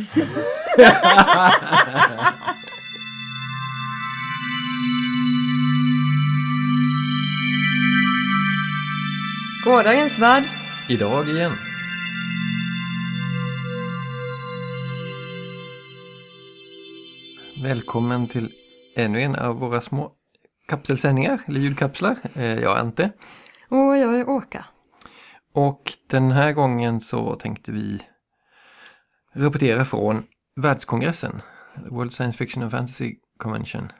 Gårdagens värld. Idag igen. Välkommen till ännu en av våra små kapselsändningar, eller ljudkapslar. Eh, Jag är Ante. Och jag är Åka. Och den här gången så tänkte vi rapportera från världskongressen, World Science Fiction and Fantasy Convention,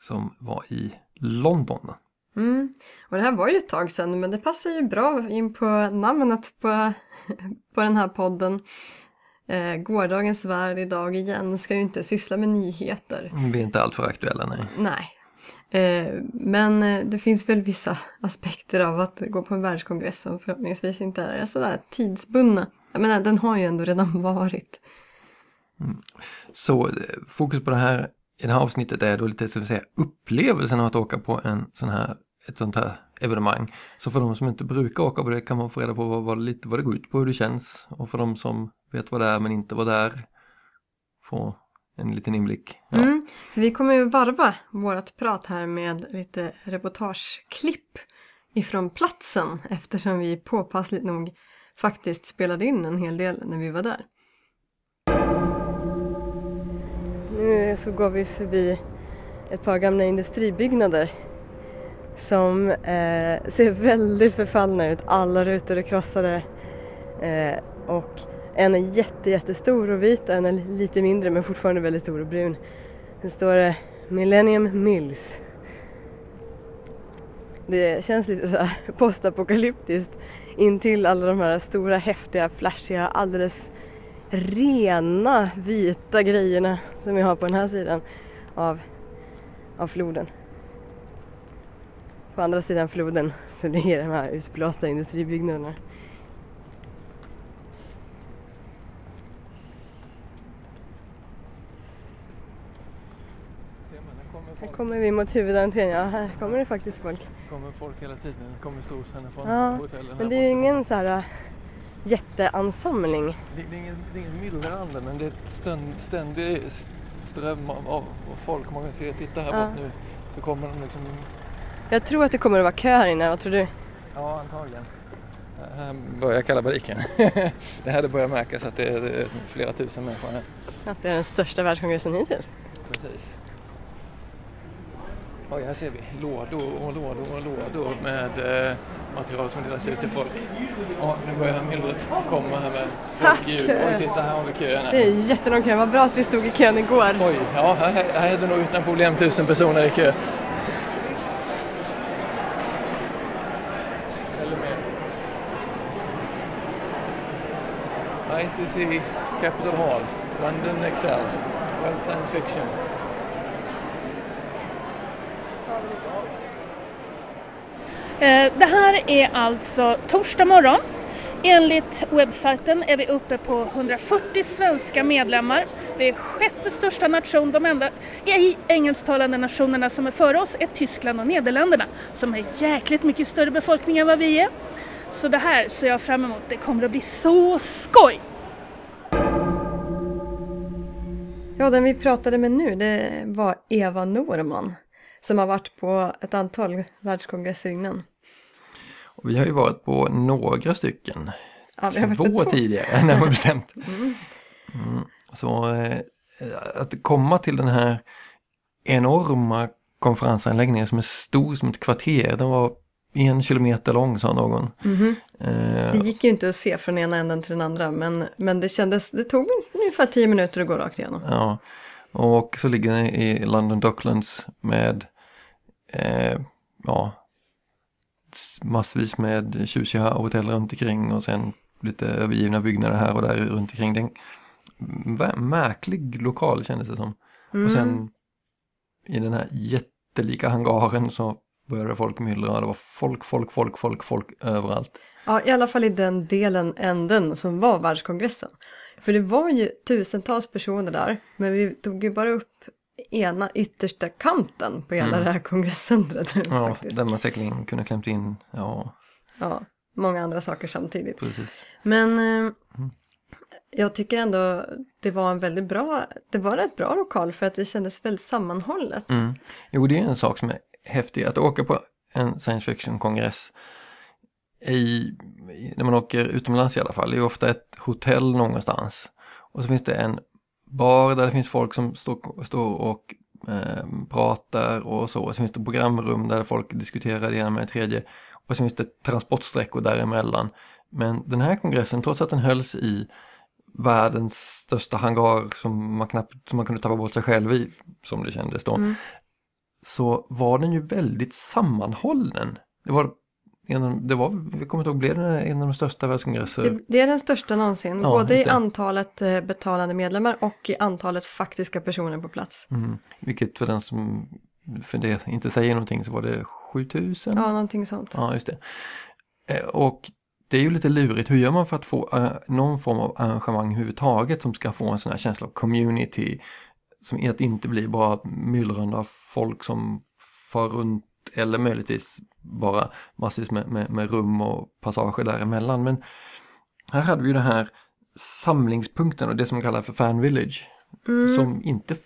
som var i London. Mm. Och det här var ju ett tag sedan men det passar ju bra in på namnet på, på den här podden. Eh, gårdagens värld idag igen ska ju inte syssla med nyheter. Vi är inte alltför aktuella, nej. Nej. Eh, men eh, det finns väl vissa aspekter av att gå på en världskongress som förhoppningsvis inte är sådär tidsbundna. Jag menar, den har ju ändå redan varit. Så eh, fokus på det här i det här avsnittet är då lite så att säga upplevelsen av att åka på en sån här, ett sånt här evenemang. Så för de som inte brukar åka på det kan man få reda på vad, vad, lite vad det går ut på, hur det känns. Och för de som vet vad det är men inte var där få en liten inblick. Ja. Mm, för vi kommer ju varva vårt prat här med lite reportageklipp ifrån platsen eftersom vi påpassligt nog faktiskt spelade in en hel del när vi var där. Nu så går vi förbi ett par gamla industribyggnader som eh, ser väldigt förfallna ut. Alla rutor är krossade eh, och en är jätte, jättestor och vit och en är lite mindre men fortfarande väldigt stor och brun. Sen står det Millennium Mills. Det känns lite så här postapokalyptiskt intill alla de här stora, häftiga, flashiga, alldeles rena vita grejerna som vi har på den här sidan av, av floden. På andra sidan floden så ligger de här utblåsta industribyggnaderna. Här kommer vi mot huvudentrén. Ja, här kommer det faktiskt folk. kommer folk hela tiden, det kommer storsändare från Ja, hotellen. Men det är ju ingen så här äh, jätteansamling. Det, det, är ingen, det är ingen myllrande men det är ett ständ, ständig ström av, av folk. Man kan se, titta här Ja. bort nu. Så kommer de liksom, Jag tror att det kommer att vara kö här inne. Vad tror du? ja antagligen. Här börjar kalabaliken. det här det börjar märkas att det är, det är flera tusen människor här. Att det är den största världskongressen hittills. Precis. Oj, här ser vi lådor och lådor och lådor med eh, material som delas ut till folk. Ja, nu börjar myllret komma här med folk i. Oj, titta här har vi kön. Det är jättelång kö. Vad bra att vi stod i kön igår. Oj, ja här, här är det nog utan problem tusen personer i kö. ICC Capital Hall, London Excel, World Science Fiction. Eh, det här är alltså torsdag morgon. Enligt webbsajten är vi uppe på 140 svenska medlemmar. Vi är sjätte största nation. De enda i engelsktalande nationerna som är före oss är Tyskland och Nederländerna som är jäkligt mycket större befolkning än vad vi är. Så det här ser jag fram emot. Det kommer att bli så skoj! Ja, den vi pratade med nu det var Eva Norman som har varit på ett antal världskongresser innan. Och vi har ju varit på några stycken. Ja, vi har varit på Två två. tidigare, närmare bestämt. Mm. Så eh, att komma till den här enorma konferensanläggningen som är stor som ett kvarter. Den var en kilometer lång sa någon. Mhm. Eh, Det gick ju inte att se från ena änden till den andra men, men det kändes, det tog ungefär tio minuter att gå rakt igenom. Ja, och så ligger den i London Docklands med eh, ja, massvis med tjusiga hotell runt omkring och sen lite övergivna byggnader här och där runt omkring. En märklig lokal kändes det som. Och sen i den här jättelika hangaren så började folk myllra det var folk, folk, folk, folk, folk överallt. Ja, i alla fall i den delen, änden som var världskongressen. För det var ju tusentals personer där, men vi tog ju bara upp ena yttersta kanten på hela det här kongresscentret. Ja, faktiskt. där man säkerligen kunde klämt in, ja, ja, många andra saker samtidigt. precis. Men eh, jag tycker ändå det var en väldigt bra, det var ett bra lokal för att det kändes väldigt sammanhållet. Mm. Jo, det är en sak som är häftig, att åka på en science fiction-kongress i, när man åker utomlands i alla fall, det är ofta ett hotell någonstans. Och så finns det en bar där det finns folk som står, står och eh, pratar och så. Och så finns det programrum där folk diskuterar det ena med det tredje. Och så finns det transportsträckor däremellan. Men den här kongressen, trots att den hölls i världens största hangar som man knappt som man kunde tappa bort sig själv i, som det kändes då, Mm. så var den ju väldigt sammanhållen. Det var, en, det var jag kommer inte ihåg, blev det en av de största världskongresser? Det, det är den största någonsin, Ja, både i antalet eh, betalande medlemmar och i antalet faktiska personer på plats. Mm. Vilket för den som för det inte säger någonting så var det 7000? Ja, någonting sånt. Ja, just det. Eh, Och det är ju lite lurigt, hur gör man för att få eh, någon form av arrangemang överhuvudtaget som ska få en sån här känsla av community? Som att inte bli bara myllrande av folk som far runt eller möjligtvis bara massvis med, med, med rum och passager däremellan. Men här hade vi ju den här samlingspunkten och det som kallas för Fan Village. Mm. Som inte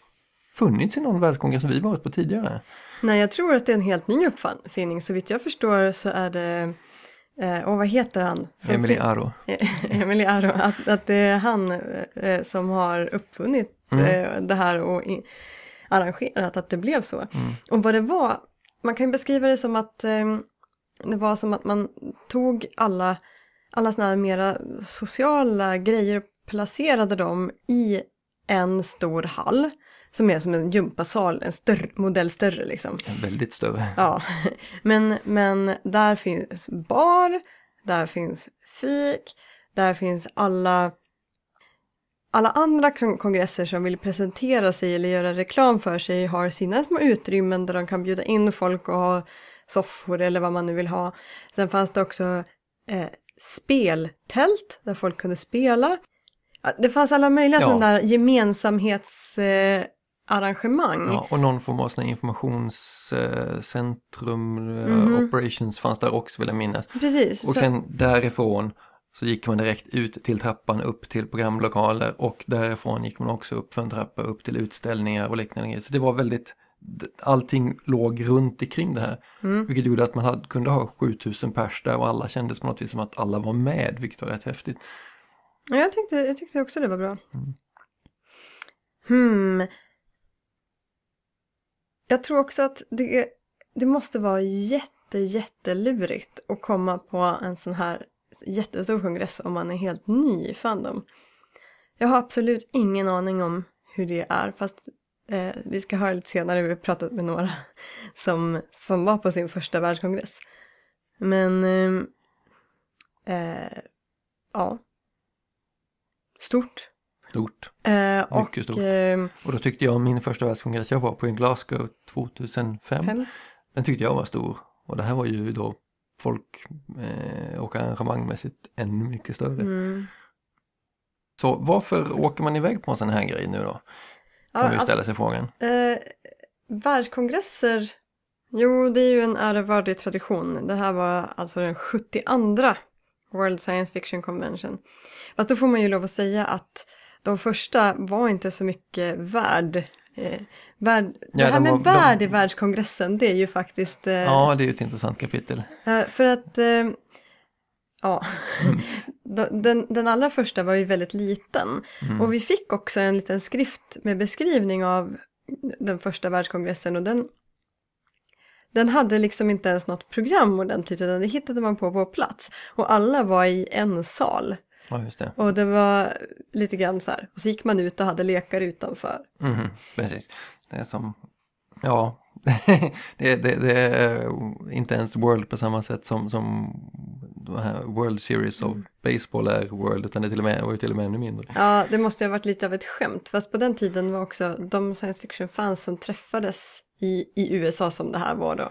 funnits i någon världskongress som vi varit på tidigare. Nej, jag tror att det är en helt ny uppfinning. Så vitt jag förstår så är det, eh, och vad heter han? Emily Aro. Emily Aro, att, att det är han eh, som har uppfunnit Mm. eh, det här och i, arrangerat att det blev så. Mm. Och vad det var, man kan ju beskriva det som att eh, det var som att man tog alla, alla sådana här mera sociala grejer och placerade dem i en stor hall. Som är som en gympasal, en större, modell större liksom. Väldigt större. Ja, men, men där finns bar, där finns fik, där finns alla, alla andra kon- kongresser som vill presentera sig eller göra reklam för sig har sina små utrymmen där de kan bjuda in folk och ha soffor eller vad man nu vill ha. Sen fanns det också eh, speltält där folk kunde spela. Det fanns alla möjliga Ja. sådana där gemensamhetsarrangemang. Eh. Ja, och någon form av här informationscentrum, eh, Mhm. operations fanns där också vill jag minnas. Precis. Och så- sen därifrån så gick man direkt ut till trappan upp till programlokaler och därifrån gick man också upp för en trappa upp till utställningar och liknande. Så det var väldigt, allting låg runt omkring det här. Mm. Vilket gjorde att man hade, kunde ha 7000 pers där och alla kändes på något vis som att alla var med, vilket var rätt häftigt. Ja, jag tyckte, jag tyckte också det var bra. Mm. Hmm. Jag tror också att det, det måste vara jätte, jättelurigt att komma på en sån här jättestor kongress om man är helt ny i Fandom. Jag har absolut ingen aning om hur det är, fast eh, vi ska höra lite senare, vi har pratat med några som, som var på sin första världskongress. Men, ehm, eh, ja. Stort. Stort. Eh, och Mycket stort. ehm, Och då tyckte jag min första världskongress jag var på i Glasgow 2005. fem. Den tyckte jag var stor. Och det här var ju då folk eh, och arrangemangmässigt ännu mycket större. Mm. Så varför åker man iväg på en sån här grej nu då? Ja, Kan man ju alltså, ställa sig frågan. eh, världskongresser, jo det är ju en ärevördig tradition. Det här var alltså den 72 World Science Fiction Convention. Fast då får man ju lov att säga att de första var inte så mycket värd. Eh, värd det Ja, här de med var- värd i världskongressen, det är ju faktiskt... Eh, Ja, det är ju ett intressant kapitel. Eh, för att, eh, ja, De- den, den allra första var ju väldigt liten. Mm. Och vi fick också en liten skrift med beskrivning av den första världskongressen och den, den hade liksom inte ens något program ordentligt utan det hittade man på på plats. Och alla var i en sal. Ja, just det. Och det var lite grann så här. Och så gick man ut och hade lekar utanför. Mhm, precis. Det är som, ja, det, det, det är inte ens World på samma sätt som, som World Series of Baseball är World, utan det är till och med, var till och med ännu mindre. Ja, det måste ha varit lite av ett skämt. Fast på den tiden var också de science fiction-fans som träffades i, i USA som det här var då.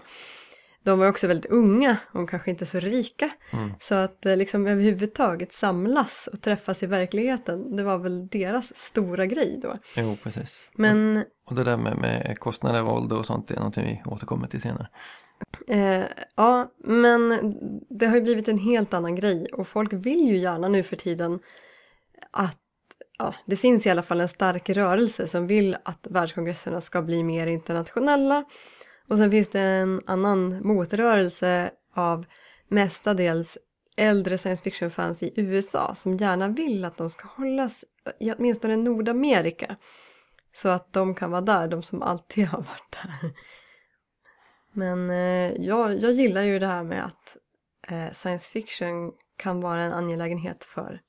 De var också väldigt unga och kanske inte så rika. Mm. Så att eh, liksom överhuvudtaget samlas och träffas i verkligheten, det var väl deras stora grej då. Jo, precis. Men Och det där med, med kostnader och ålder och sånt det är någonting vi återkommer till senare. Eh, ja, men det har ju blivit en helt annan grej och folk vill ju gärna nu för tiden att ja, det finns i alla fall en stark rörelse som vill att världskongresserna ska bli mer internationella. Och sen finns det en annan motrörelse av mestadels äldre science fiction-fans i USA som gärna vill att de ska hållas i åtminstone Nordamerika. Så att de kan vara där, de som alltid har varit där. Men eh, jag, jag gillar ju det här med att eh, science fiction kan vara en angelägenhet för,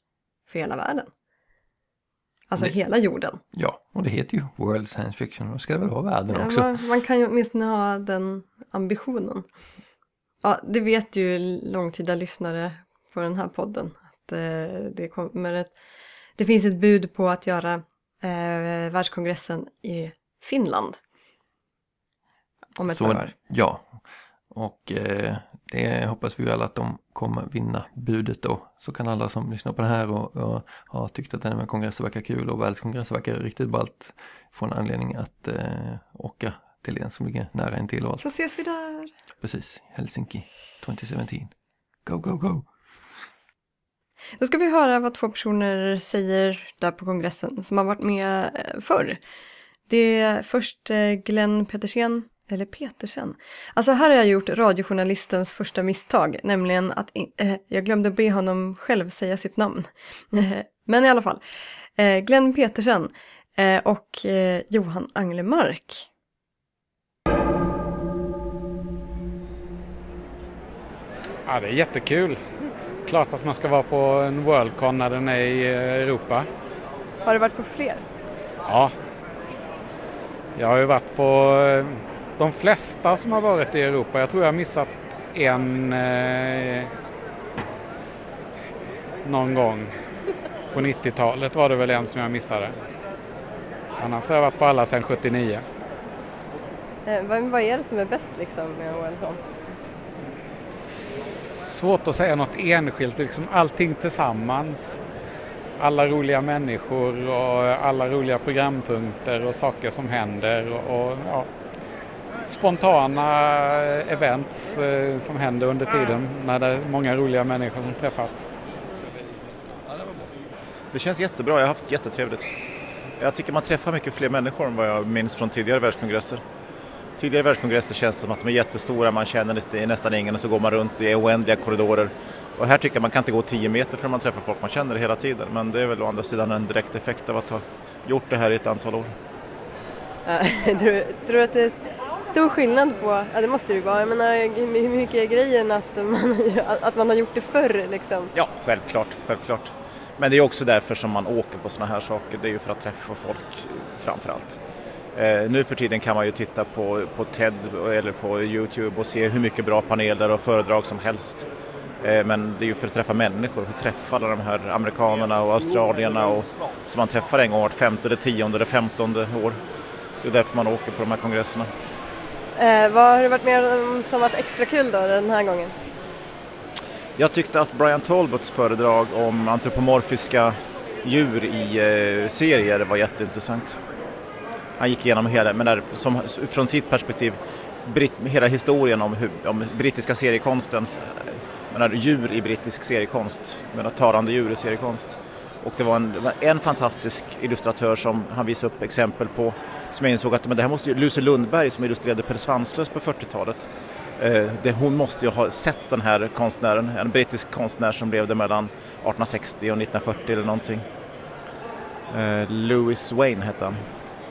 för hela världen. Alltså Det- hela jorden. Ja, och det heter ju World Science Fiction då ska det väl vara världen Ja, också. man, man kan ju åtminstone ha den ambitionen. Ja, det vet ju långtida lyssnare på den här podden. Att eh, det, kommer ett, det finns ett bud på att göra eh, världskongressen i Finland. Om ett par Så, år. ja, och eh, det hoppas vi väl att de kommer vinna budet då. Så kan alla som lyssnar på det här och, och har tyckt att den här kongressen verkar kul och världskongressen verkar riktigt ballt få en anledning att eh, åka till en som ligger nära en till och allt. Så ses vi där. Precis, Helsinki 2017. Go, go, go! Då ska vi höra vad två personer säger där på kongressen som har varit med eh, förr. Det är först eh, Glenn Petersen, eller Petersen. Alltså här har jag gjort radiojournalistens första misstag, nämligen att eh, jag glömde be honom själv säga sitt namn. Men i alla fall, eh, Glenn Petersen eh, och eh, Johan Anglemark. Ja, det är jättekul. Klart att man ska vara på en Worldcon när den är i eh, Europa. Har du varit på fler? Ja. Jag har ju varit på eh, de flesta som har varit i Europa. Jag tror jag har missat en eh, någon gång. På 90-talet var det väl en som jag missade. Annars har jag varit på alla sedan 79. Eh, vad, vad är det som är bäst liksom med Worldcon? Svårt att säga något enskilt, liksom allting tillsammans. Alla roliga människor och alla roliga programpunkter och saker som händer och, och ja, spontana events eh, som händer under tiden när det är många roliga människor som träffas. Det känns jättebra, jag har haft jättetrevligt. Jag tycker man träffar mycket fler människor än vad jag minns från tidigare världskongresser. Tidigare världskongresser känns som att de är jättestora, man känner nästan ingen och så går man runt i oändliga korridorer. Och här tycker jag man kan inte gå 10 meter förrän man träffar folk man känner hela tiden. Men det är väl å andra sidan en direkt effekt av att ha gjort det här i ett antal år. tror, tror du att det stor skillnad på, ja det måste det ju vara, jag menar hur mycket är grejen att man, att man har gjort det förr liksom? Ja, självklart, självklart. Men det är också därför som man åker på sådana här saker, det är ju för att träffa folk framför allt. Eh, nu för tiden kan man ju titta på, på TED eller på Youtube och se hur mycket bra paneler och föredrag som helst. Eh, men det är ju för att träffa människor, för att träffa alla de här amerikanerna och australierna och, som man träffar en gång vart femte, det tionde eller femtonde år. Det är därför man åker på de här kongresserna. Eh, vad har du varit med om som varit extra kul då den här gången? Jag tyckte att Brian Talbots föredrag om antropomorfiska djur i eh, serier var jätteintressant. Han gick igenom hela, men där, som, från sitt perspektiv, britt, hela historien om, hur, om brittiska seriekonstens, eh, menar, djur i brittisk seriekonst, menar, tarande djur i seriekonst. Och det var en, en fantastisk illustratör som han visade upp exempel på, som jag insåg att men det här måste ju, Lucy Lundberg som illustrerade Pelle Svanslös på 40-talet, Eh, det, hon måste ju ha sett den här konstnären, en brittisk konstnär som levde mellan 1860 och 1940 eller någonting. Eh, Louis Wayne hette han.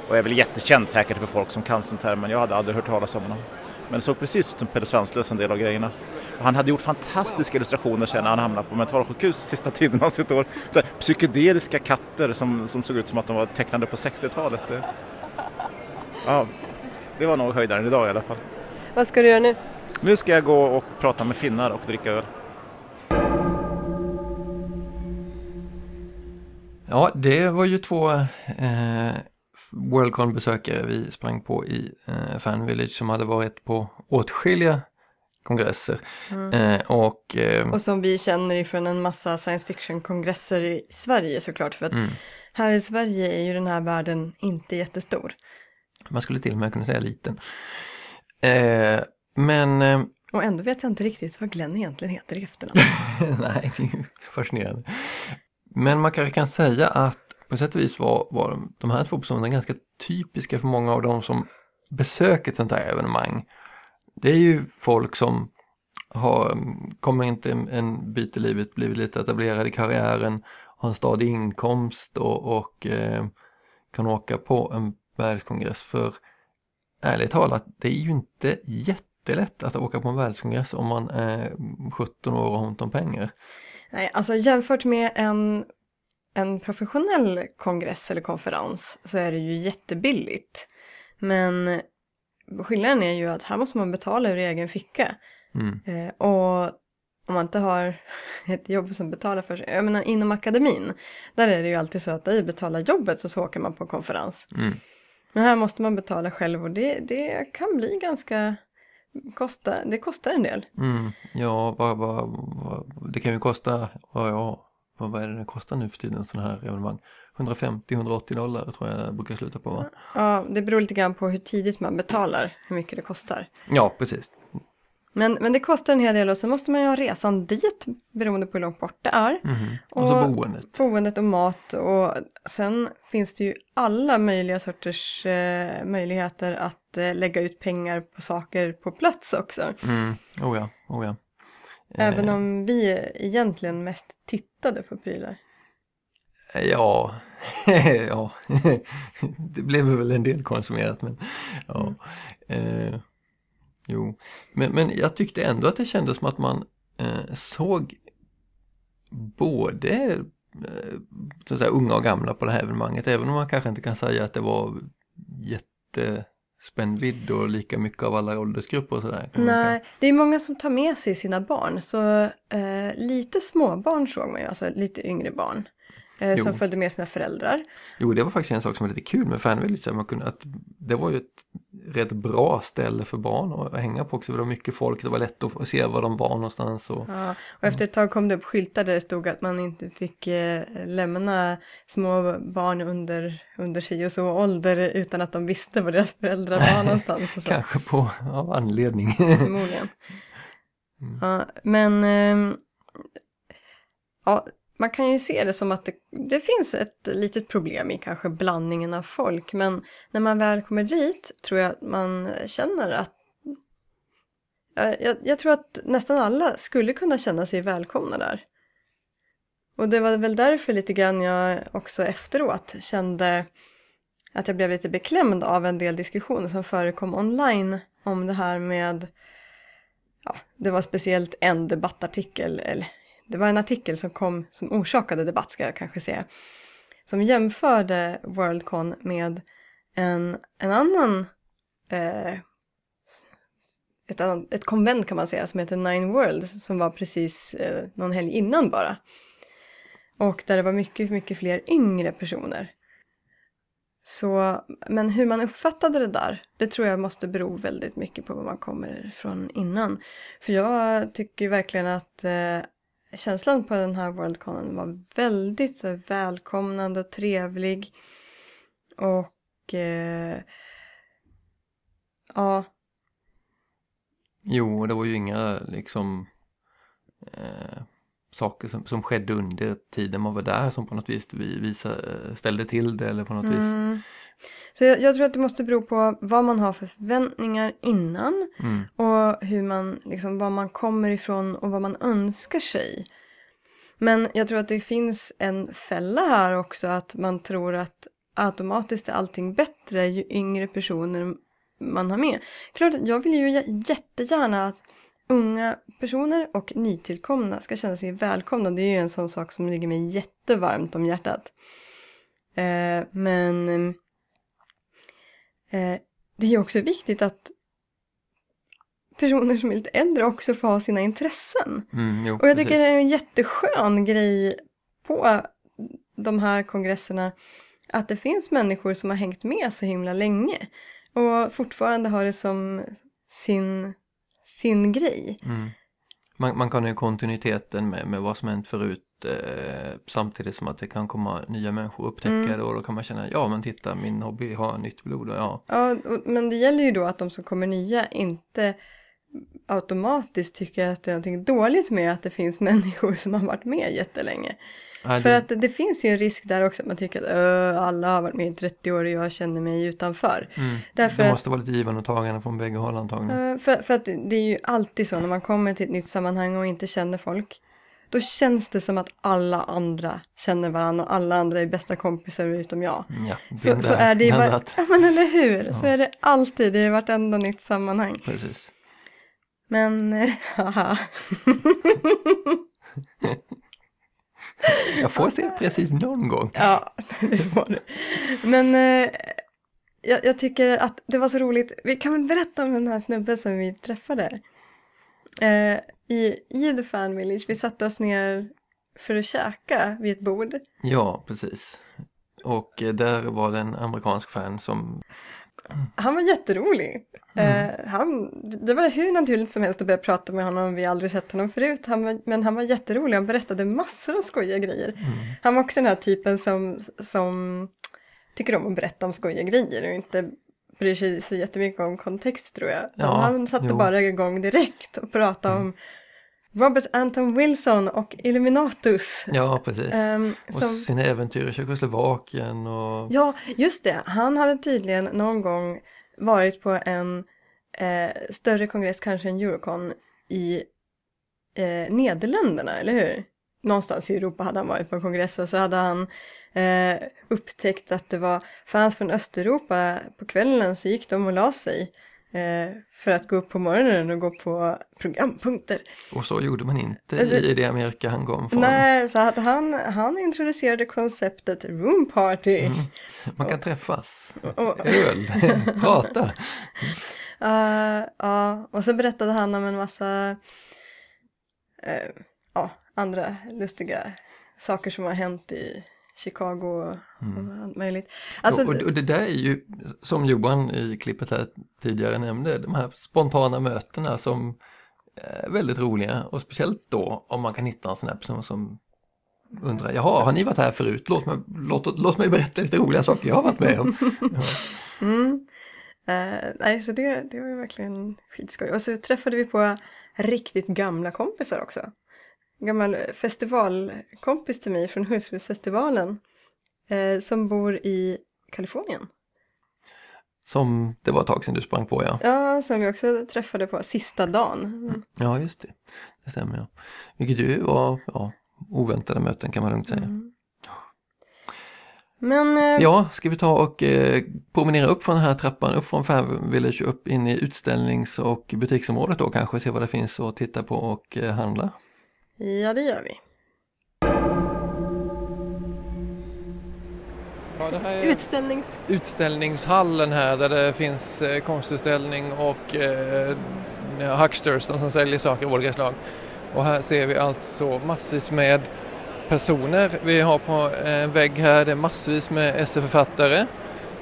Och är väl jättekänd säkert för folk som kan sånt här men jag hade aldrig hört talas om honom. Men det såg precis ut som Pelle Svanslös en del av grejerna. Och han hade gjort fantastiska illustrationer sen när han hamnade på mentalsjukhus sista tiden av sitt år. Så här, psykedeliska katter som, som såg ut som att de var tecknade på 60-talet. Det, ja, det var nog höjdaren idag i alla fall. Vad ska du göra nu? Nu ska jag gå och prata med finnar och dricka öl. Ja, det var ju två eh, Worldcon-besökare vi sprang på i eh, Fan Village som hade varit på åtskilliga kongresser. Eh, och eh, Och som vi känner ifrån en massa science fiction-kongresser i Sverige såklart. För att Mm. här i Sverige är ju den här världen inte jättestor. man skulle till och med kunna säga liten. Eh, men eh, Och ändå vet jag inte riktigt vad Glenn egentligen heter i efternamn. Nej, det är ju fascinerande. Men man kanske kan säga att på sätt och vis var, var de, här två personerna ganska typiska för många av dem som besöker ett sånt här evenemang. Det är ju folk som har, kommit inte en, en bit i livet, blivit lite etablerade i karriären, har en stadig inkomst och, och eh, kan åka på en världskongress för ärligt talat, det är ju inte jättelätt att åka på en världskongress om man är 17 år och har ont om pengar. Nej, alltså jämfört med en, en professionell kongress eller konferens så är det ju jättebilligt. Men skillnaden är ju att här måste man betala ur egen ficka. Mm. Eh, och om man inte har ett jobb som betalar för sig. Jag menar inom akademin, där är det ju alltid så att i betalar jobbet så, så åker man på konferens. Mm. Men här måste man betala själv och det, det kan bli ganska, kosta, det kostar en del. Mm. Ja, vad, vad, vad, det kan ju kosta, ja, vad, vad är det det kostar nu för tiden sådana här evenemang? 150-180 dollar tror jag brukar sluta på va? Ja, det beror lite grann på hur tidigt man betalar, hur mycket det kostar. Ja, precis. Men, men det kostar en hel del och sen måste man ju ha resan dit beroende på hur långt bort det är. Mhm. Och så boendet. Boendet och mat och sen finns det ju alla möjliga sorters eh, möjligheter att eh, lägga ut pengar på saker på plats också. Mm. Oh ja, oh ja. Även Eh, om vi egentligen mest tittade på prylar. Ja, ja. det blev väl en del konsumerat men ja. Eh, jo, men, men jag tyckte ändå att det kändes som att man eh, såg både eh, så att säga, unga och gamla på det här evenemanget även om man kanske inte kan säga att det var jättespännvidd och lika mycket av alla åldersgrupper och sådär. Nej, det är många som tar med sig sina barn. Så eh, lite småbarn såg man ju, alltså lite yngre barn. Eh, som följde med sina föräldrar. Jo, det var faktiskt en sak som var lite kul med Fanville. så Man kunde, att det var ju ett rätt bra ställe för barn att hänga på också. Det var mycket folk, det var lätt att se var de var någonstans. Och, Ja, och efter ett tag kom det upp skyltar där det stod att man inte fick eh, lämna små barn under, under sig och så ålder utan att de visste var deras föräldrar var någonstans. Kanske på av anledning. Förmodligen. Ja, men ehm, ja, man kan ju se det som att det, det finns ett litet problem i kanske blandningen av folk. Men när man väl kommer dit tror jag att man känner att jag, jag tror att nästan alla skulle kunna känna sig välkomna där. Och det var väl därför lite grann jag också efteråt kände att jag blev lite beklämd av en del diskussioner som förekom online om det här med ja, det var speciellt en debattartikel, eller det var en artikel som kom som orsakade debatt ska jag kanske säga, som jämförde Worldcon med en, en annan eh, ett, ett konvent kan man säga som heter Nine Worlds som var precis eh, någon helg innan bara. Och där det var mycket, mycket fler yngre personer. Så, men hur man uppfattade det där, det tror jag måste bero väldigt mycket på var man kommer från innan. För jag tycker verkligen att eh, känslan på den här Worldconen var väldigt så, välkomnande och trevlig. Och eh, ja, Jo, det var ju inga liksom eh, saker som, som skedde under tiden man var där som på något vis vi, visa, ställde till det eller på något vis. Så jag, jag tror att det måste bero på vad man har för förväntningar innan Mm. och hur man, liksom, var man kommer ifrån och vad man önskar sig. Men jag tror att det finns en fälla här också att man tror att automatiskt är allting bättre ju yngre personer man har med. Klart, jag vill ju jä- jättegärna att unga personer och nytillkomna ska känna sig välkomna. Det är ju en sån sak som ligger mig jättevarmt om hjärtat. Eh, men eh, det är också viktigt att personer som är lite äldre också får ha sina intressen. Mm, jo, Och jag tycker precis. det är en jätteskön grej på de här kongresserna att det finns människor som har hängt med så himla länge och fortfarande har det som sin, sin grej. Mm. Man, man kan ju kontinuiteten med, med vad som hänt förut eh, samtidigt som att det kan komma nya människor och upptäcka Mm. det och då kan man känna ja men titta min hobby har nytt blod och ja. Ja, och, men det gäller ju då att de som kommer nya inte automatiskt tycker att det är någonting dåligt med att det finns människor som har varit med jättelänge. För det, att det finns ju en risk där också att man tycker att "Ö, alla har varit med i 30 år och jag känner mig utanför. mm, Därför det att- måste vara lite givande och tagande från bägge håll antagligen. För, för att det är ju alltid så när man kommer till ett nytt sammanhang och inte känner folk. Då känns det som att alla andra känner varandra och alla andra är bästa kompisar utom jag. Mm, Ja, Så, så är det ju that. ja men eller hur, så är det alltid i vartenda nytt sammanhang. Precis. Men, haha. Jag får se precis någon gång. ja, det får du. Men eh, jag, jag tycker att det var så roligt, vi kan väl berätta om den här snubben som vi träffade. Eh, i, I The Fan Village, vi satte oss ner för att käka vid ett bord. Ja, precis. Och eh, där var det en amerikansk fan som, Han var jätterolig. Eh, han, det var hur naturligt som helst att börja prata med honom, vi har aldrig sett honom förut. Han var, men han var jätterolig, han berättade massor av skojiga grejer. Han var också den här typen som, som tycker om att berätta om skojiga grejer och inte bryr sig så jättemycket om kontext tror jag. Ja, han satte jo. bara igång direkt och pratade om Robert Anton Wilson och Illuminatus. ja precis. Ehm, och som- sina äventyr i Tjeckoslovakien och Ja, just det. Han hade tydligen någon gång varit på en eh, större kongress, kanske en Eurocon, i eh, Nederländerna, eller hur? Någonstans i Europa hade han varit på en kongress och så hade han eh, upptäckt att det var fans från Östeuropa på kvällen så gick de och la sig eh, för att gå upp på morgonen och gå på programpunkter. Och så gjorde man inte Eller- i, det Amerika han kom från. Nej, så att han, han introducerade konceptet room party. Man kan träffas, Och, öl, prata. Uh, ja, och så berättade han om en massa eh, ja, andra lustiga saker som har hänt i Chicago och, och allt möjligt. Alltså, och, och det där är ju, som Johan i klippet här tidigare nämnde, de här spontana mötena som är väldigt roliga och speciellt då om man kan hitta en sån här person som undrar, jaha, har ni varit här förut? Låt mig, låt, låt mig berätta lite roliga saker jag har varit med om. Ja. mm, eh, nej, så det, det var ju verkligen skitskoj. Och så träffade vi på riktigt gamla kompisar också. Gammal festivalkompis till mig från Hultsfredsfestivalen eh, som bor i Kalifornien. Som det var ett tag sedan du sprang på ja. Ja, som vi också träffade på sista dagen. Ja, just det. Det stämmer ja. Vilket ju var ja, oväntade möten kan man lugnt säga. Men eh, Ja, ska vi ta och eh, promenera upp från den här trappan, upp från Fan Village upp in i utställnings och butiksområdet då kanske, se vad det finns att titta på och eh, handla. Ja, det gör vi. Ja, det här är Utställnings... utställningshallen här där det finns eh, konstutställning och eh, hucksters, de som säljer saker av olika slag. Och här ser vi alltså massvis med personer. Vi har på en vägg här, det är massvis med essayförfattare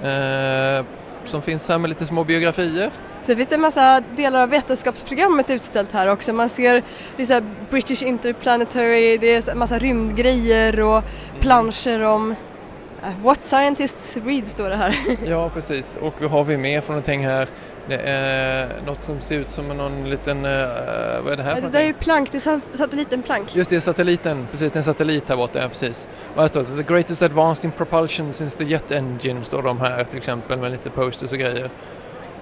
eh, som finns här med lite små biografier. Så finns det en massa delar av vetenskapsprogrammet utställt här också. Man ser det är British Interplanetary, det är så- massa rymdgrejer och planscher om eh, What Scientists Read står det här. Ja, precis. Och vad har vi mer för någonting här? Det är något som ser ut som någon liten, eh, vad är det här för det där är ju plank, det är sat- satellitenplank. Just det, satelliten. Precis, det är en satellit här borta, ja, precis. Och här står det The greatest advanced in propulsion since the jet engine, står de här till exempel med lite posters och grejer.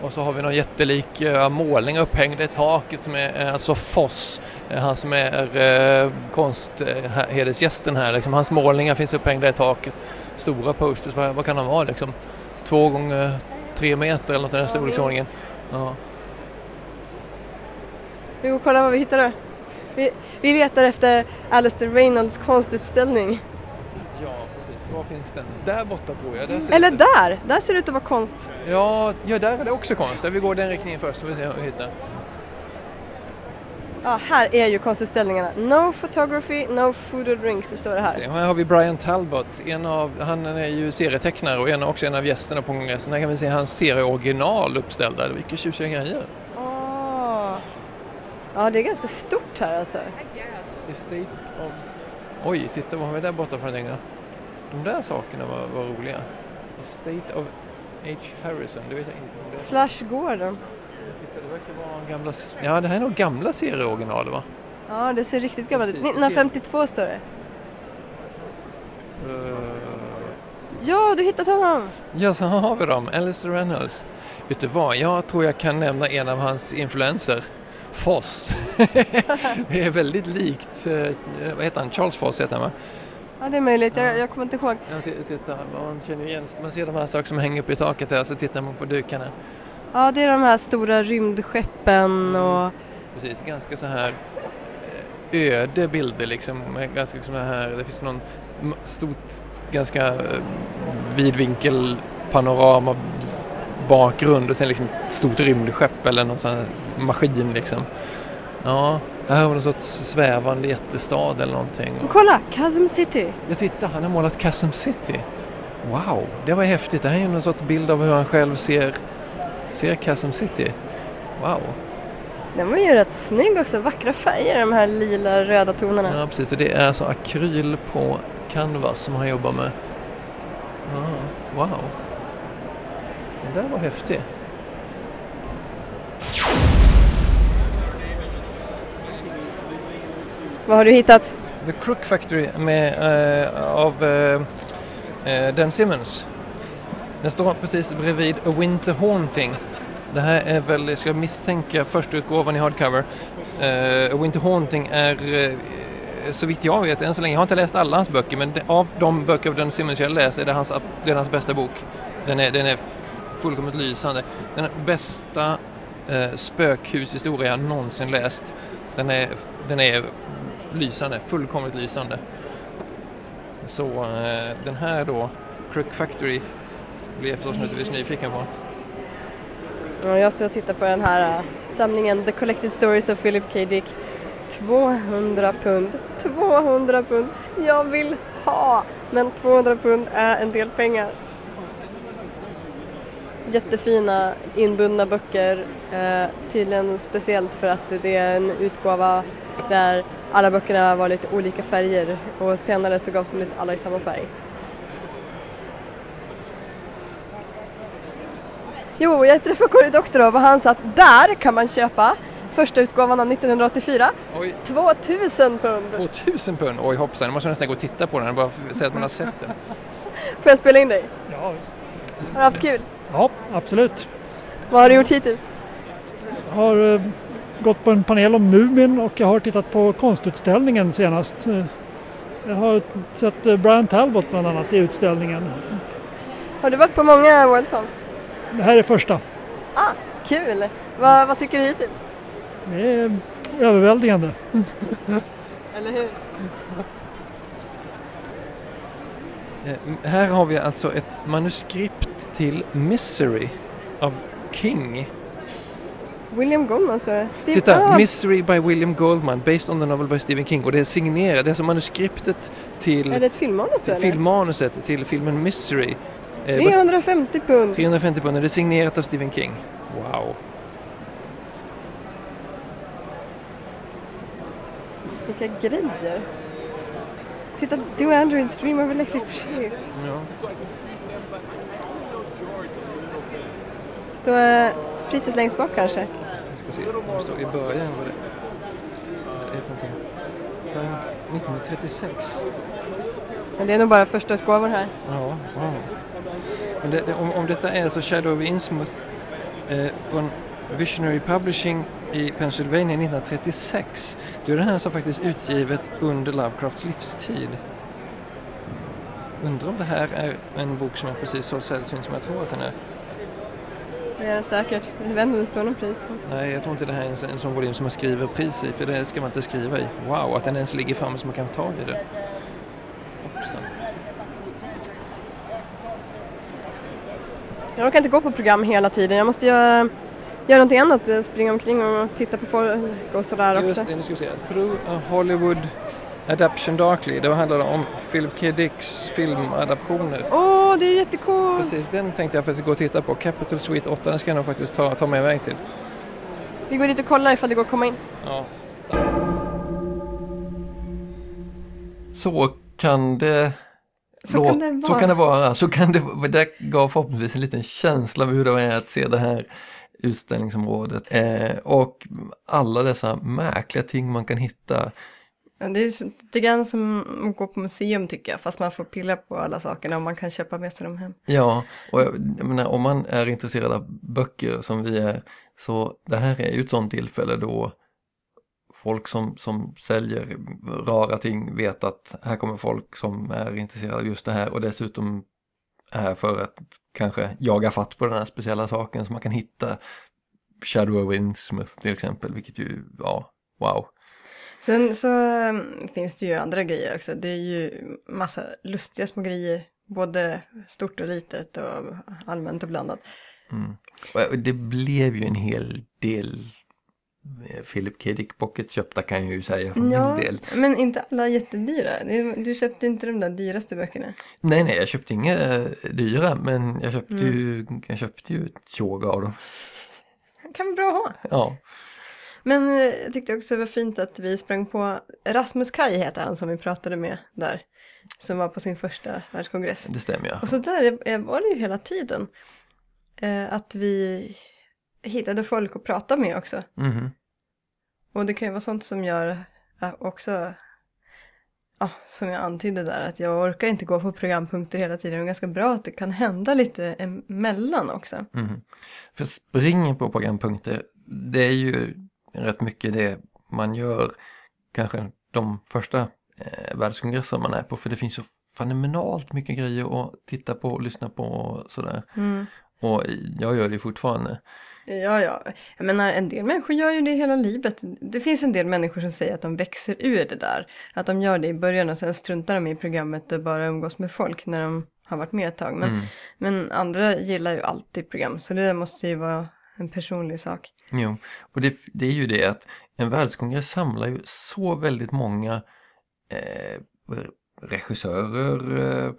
Och så har vi någon jättelik uh, målning upphängd i taket som är uh, alltså Foss, uh, han som är konsthedersgästen här. Liksom, hans målningar finns upphängda i taket. Stora posters, vad, kan de vara liksom? Två gånger tre meter eller något i den Ja, storleksordningen. Ja. Vi går och kollar vad vi hittar då. Vi, vi letar efter Alistair Reynolds konstutställning. Var finns den? Där borta tror jag. Där Eller där! Där ser det ut att vara konst. Ja, ja, där är det också konst. Vi går den riktningen först så vi ser vad vi hittar. Ja, här är ju konstutställningarna. No photography, no food or drinks, står det här. Det. Här har vi Brian Talbot. En av, han är ju serietecknare och en, också en av gästerna på kongressen. Här kan vi se hans serieoriginal uppställda. Vilka tjusiga grejer. Ah. Ja, det är ganska stort här alltså. Oj, titta vad har vi där borta för någonting? De där sakerna var, var roliga. Estate of H. Harrison, det vet jag inte om det är. Flash Gordon. Titta, det verkar vara gamla... Ja, det här är nog gamla serieoriginal va? Ja, det ser riktigt gammalt ut. Precis, det ser- 1952 står det. Uh, Ja, du hittat honom! ja, så har vi dem. Alistair Reynolds. Vet du vad, jag tror jag kan nämna en av hans influenser. Foss. det är väldigt likt, eh, vad heter han, Charles Foss heter han va? Ja, det är möjligt. Jag, jag kommer inte ihåg. Ja, titta, man känner igen, man ser de här sakerna som hänger upp i taket där, så tittar man på dukarna. Ja, det är de här stora rymdskeppen och... Precis, ganska så här eh, öde bilder liksom. Ganska liksom här, det finns någon stort, ganska eh, vidvinkel panorama bakgrund och sen liksom ett stort rymdskepp eller någon sån här maskin liksom. Ja, här har vi någon sorts svävande jättestad eller någonting. Och Kolla! Chasm City! jag tittar, han har målat Chasm City. Wow, det var häftigt. Det här är ju någon sorts bild av hur han själv ser, ser Chasm City. Wow. Den var ju rätt snygg också. Vackra färger, de här lila röda tonerna. Ja, precis. Det är alltså akryl på canvas som han jobbar med. Ja, wow. Den där var häftig. Vad har du hittat? The Crook Factory med, uh, av uh, Dan Simmons. Den står precis bredvid A Winter Haunting. Det här är väl, jag ska misstänka, första utgåvan i hardcover. Eh, A Winter Haunting är, så vitt jag vet, än så länge, jag har inte läst alla hans böcker, men av de böcker av Dan Simmons jag läst är det hans, det är hans bästa bok. Den är, den är fullkomligt lysande. Den bästa eh, spökhushistoria jag någonsin läst. Den är, den är lysande, fullkomligt lysande. Så eh, den här då, Crook Factory, blir jag förstås naturligtvis nyfiken på. Ja, jag står och tittar på den här eh, samlingen The Collected Stories of Philip K. Dick. 200 pund. 200 pund. Jag vill ha! Men 200 pund är en del pengar. Jättefina inbundna böcker. Eh, tydligen speciellt för att det är en utgåva där alla böckerna var lite olika färger och senare så gavs de ut alla i samma färg. Jo, jag träffade Cory Doctorow och han sa att där kan man köpa första utgåvan av 1984. Oj, 2000 pund! 2000 pund! Oj hoppsan, nu måste man nästan gå och titta på den bara säga att man har sett den. Får jag spela in dig? Ja, Har du haft kul? ja, absolut. Vad har du gjort hittills? Jag har eh, gått på en panel om Mumin och jag har tittat på konstutställningen senast. Jag har sett eh, Brian Talbot bland annat i utställningen. Har du varit på många Worldcons? Det här är första. Ah, kul! Vad, vad tycker du hittills? Det är överväldigande. Eller hur? Eh, här har vi alltså ett manuskript till Misery av King. William Goldman så Steve... Titta, ah, Misery by William Goldman, based on the novel by Stephen King. Och det är signerat, det är alltså manuskriptet till, Är det ett filmmanus till filmmanuset till filmen. Eh, bas- 350 pund! 350 pund, och det är signerat av Stephen King. Wow. Vilka grejer! Titta, Do Androids Dream of Electric Sheep. Ja. Står eh, priset längst bak kanske? Jag ska se, det står i början vad det är för någonting. Frank 1936. Men det är nog bara första utgåvan här. Ja, wow. Men det, det, om, om detta är alltså Shadow of Innsmouth eh, från Visionary Publishing i Pennsylvania 1936. Då är det här som faktiskt utgivet under Lovecrafts livstid. Undrar om det här är en bok som är precis så sällsynt som jag tror att den är. Det är det säkert. Jag vet inte om det står någon pris. Nej, jag tror inte det här är en, en sån volym som man skriver pris i, för det ska man inte skriva i. Wow, att den ens ligger framme så man kan ta i den. Hoppsan. Jag orkar inte gå på program hela tiden. Jag måste göra, göra någonting annat. eh, Springa omkring och titta på folk och sådär också. Just det, nu ska vi se. Through a Hollywood Adaption Darkly. Det handlar om Philip K. Dicks filmadaptioner. Åh, det är jättecoolt! Precis, den tänkte jag faktiskt gå och titta på. Capital Suite 8, den ska jag nog faktiskt ta, ta med väg till. Vi går dit och kollar ifall det går att komma in. Ja. Så kan det Så kan det vara. Så kan det vara. Så kan det, det gav förhoppningsvis en liten känsla av hur det är att se det här utställningsområdet. Eh, och alla dessa märkliga ting man kan hitta det är lite grann som att gå på museum tycker jag, fast man får pilla på alla sakerna och man kan köpa med sig dem hem. Ja, och jag, jag menar, om man är intresserad av böcker som vi är, så det här är ju ett sånt tillfälle då folk som, som säljer rara ting vet att här kommer folk som är intresserade av just det här och dessutom är här för att kanske jaga fatt på den här speciella saken som man kan hitta Shadow of Winsmith till exempel, vilket ju, ja, wow. Sen så um, finns det ju andra grejer också. Det är ju massa lustiga små grejer. Både stort och litet och allmänt och blandat. Mm. Det blev ju en hel del eh, Philip K. Dick Pocket köpta kan jag ju säga för Ja, min del. men inte alla jättedyra. Du köpte inte de där dyraste böckerna. Nej, nej, jag köpte inga eh, dyra, men jag köpte Mm. ju, jag köpte ju ett tjog av dem. Kan vara bra att ha. Ja, Men eh, jag tyckte också det var fint att vi sprang på Rasmus Kaj heter han som vi pratade med där. Som var på sin första världskongress. det stämmer ja. Och så där var det ju hela tiden. Eh, att vi hittade folk att prata med också. Mhm. Och det kan ju vara sånt som gör också, ja, som jag antydde där, att jag orkar inte gå på programpunkter hela tiden. Det är ganska bra att det kan hända lite emellan också. Mhm. För springen på programpunkter, det är ju rätt mycket det man gör kanske de första eh, världskongresser man är på. För det finns så fenomenalt mycket grejer att titta på och lyssna på och sådär. Mm. Och jag gör det fortfarande. Ja, ja. Jag menar, en del människor gör ju det hela livet. Det finns en del människor som säger att de växer ur det där. Att de gör det i början och sen struntar de i programmet och bara umgås med folk när de har varit med ett tag. Men, Mm. men andra gillar ju alltid program, så det måste ju vara en personlig sak. Jo, och det, det är ju det att en världskongress samlar ju så väldigt många eh, regissörer eh,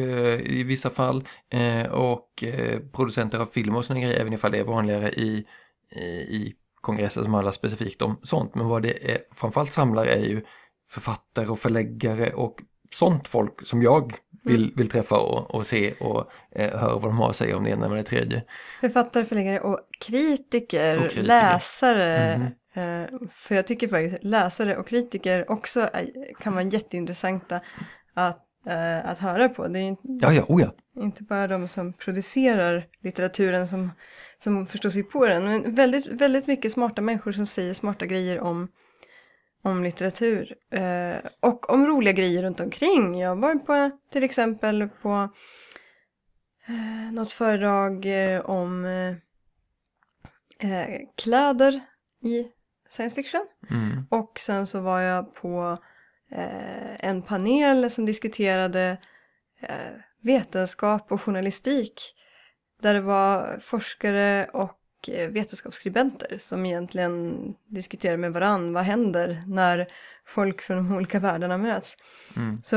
eh i vissa fall eh, och eh, producenter av film och sådana grejer, även ifall det är vanligare i, i, i kongresser som handlar specifikt om sånt. Men vad det är, framförallt samlar är ju författare och förläggare och sånt folk som jag vill, vill träffa och, och se och eh, höra vad de har att säga om det ena med det tredje. Författare, förläggare och kritiker, Och kritiker. läsare. Mhm. Eh, för jag tycker faktiskt läsare och kritiker också är, kan vara jätteintressanta att, eh, att höra på. Det är inte, Ja, ja, oh ja. inte bara de som producerar litteraturen som, som förstår sig på den. Men väldigt, väldigt mycket smarta människor som säger smarta grejer om, om litteratur. Eh, och om roliga grejer runt omkring. Jag var på till exempel på eh, något föredrag eh, om eh, eh, kläder i science fiction. Mm. Och sen så var jag på eh, en panel som diskuterade eh, vetenskap och journalistik. Där det var forskare och eh, vetenskapsskribenter som egentligen diskuterade med varann. Vad händer när folk från de olika världarna möts? Mm. Så,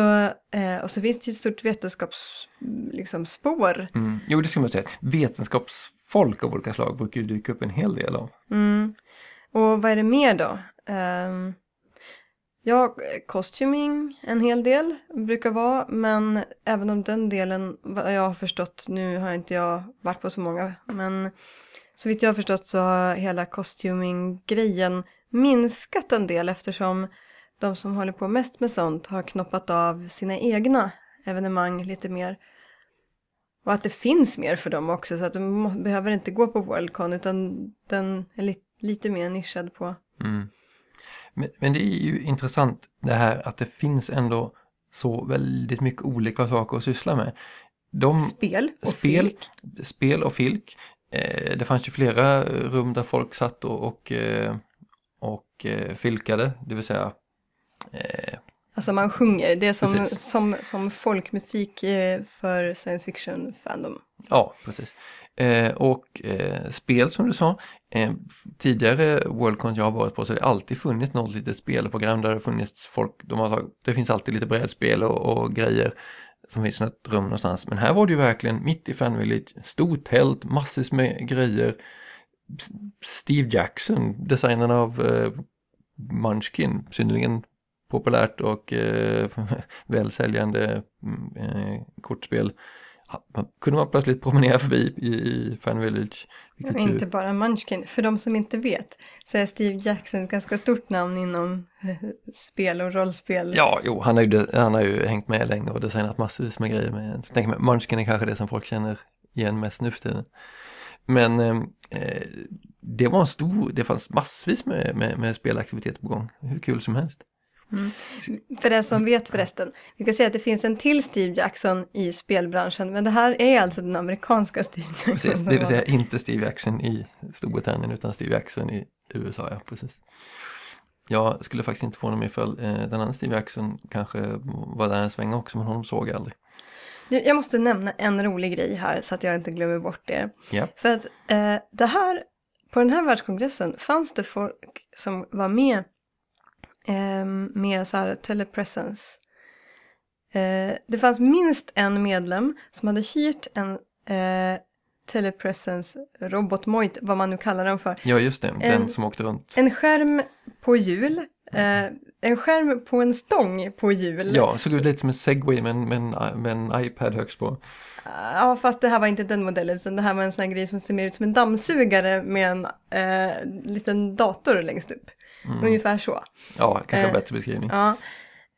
eh, och så finns det ju ett stort vetenskapsspår. Liksom, spår. Mm. Jo, det ska man säga. Vetenskapsfolk av olika slag brukar ju dyka upp en hel del av. Mm. Och vad är det mer då? Um, ja, costuming en hel del brukar vara, men även om den delen, vad jag har förstått, nu har inte jag varit på så många, men så vitt jag har förstått så har hela costuming-grejen minskat en del eftersom de som håller på mest med sånt har knoppat av sina egna evenemang lite mer. Och att det finns mer för dem också så att de behöver inte gå på Worldcon utan den är li- lite mer nischad på. Mm. Men, men det är ju intressant det här att det finns ändå så väldigt mycket olika saker att syssla med. De, Spel och spel, filk. spel och filk. Eh, det fanns ju flera rum där folk satt och, och, eh, och eh, filkade, det vill säga eh, Alltså man sjunger, det är som, Precis. som, som folkmusik eh, för science fiction fandom. Ja, precis. Eh, och eh, spel som du sa, eh, tidigare Worldcon jag har varit på så har det alltid funnits något litet spelprogram där det funnits folk, de har, tagit- det finns alltid lite brädspel och, och grejer som finns i ett rum någonstans. Men här var det ju verkligen mitt i Fan Village, stort tält, massvis med grejer. Steve Jackson, designern av eh, Munchkin, synnerligen populärt och eh, välsäljande mm, eh, kortspel man, kunde man plötsligt promenera förbi i, i Fan Village. Och inte bara Munchkin. För de som inte vet så är Steve Jackson ett ganska stort namn inom eh, spel och rollspel. Ja, jo, han har ju, han har ju hängt med länge och designat massvis med grejer. Med, jag tänker mig, Munchkin är kanske det som folk känner igen mest nu för tiden. Men eh, det var en stor, det fanns massvis med, med, med spelaktiviteter på gång. Hur kul som helst. Mm. För det som vet förresten, vi kan säga att det finns en till Steve Jackson i spelbranschen, men det här är alltså den amerikanska Steve Jackson. Precis, det vill säga inte Steve Jackson i Storbritannien utan Steve Jackson i USA, ja precis. Jag skulle faktiskt inte få honom ifall eh, den andra Steve Jackson kanske var där en sväng också, men honom såg jag aldrig. Jag måste nämna en rolig grej här så att jag inte glömmer bort det. Ja. För att eh, det här, på den här världskongressen fanns det folk som var med eh, med så här telepresence. Eh, det fanns minst en medlem som hade hyrt en eh, telepresence robotmojt, vad man nu kallar den för. Ja, just det, den som åkte runt. En skärm på hjul, eh, en skärm på en stång på hjul. Ja, såg ut lite som en segway med en, med en, med en iPad högst på. Ja, fast det här var inte den modellen, utan det här var en sån här grej som ser mer ut som en dammsugare med en eh, liten dator längst upp. Mm. Ungefär så. Ja, kanske en eh, bättre beskrivning. Ja.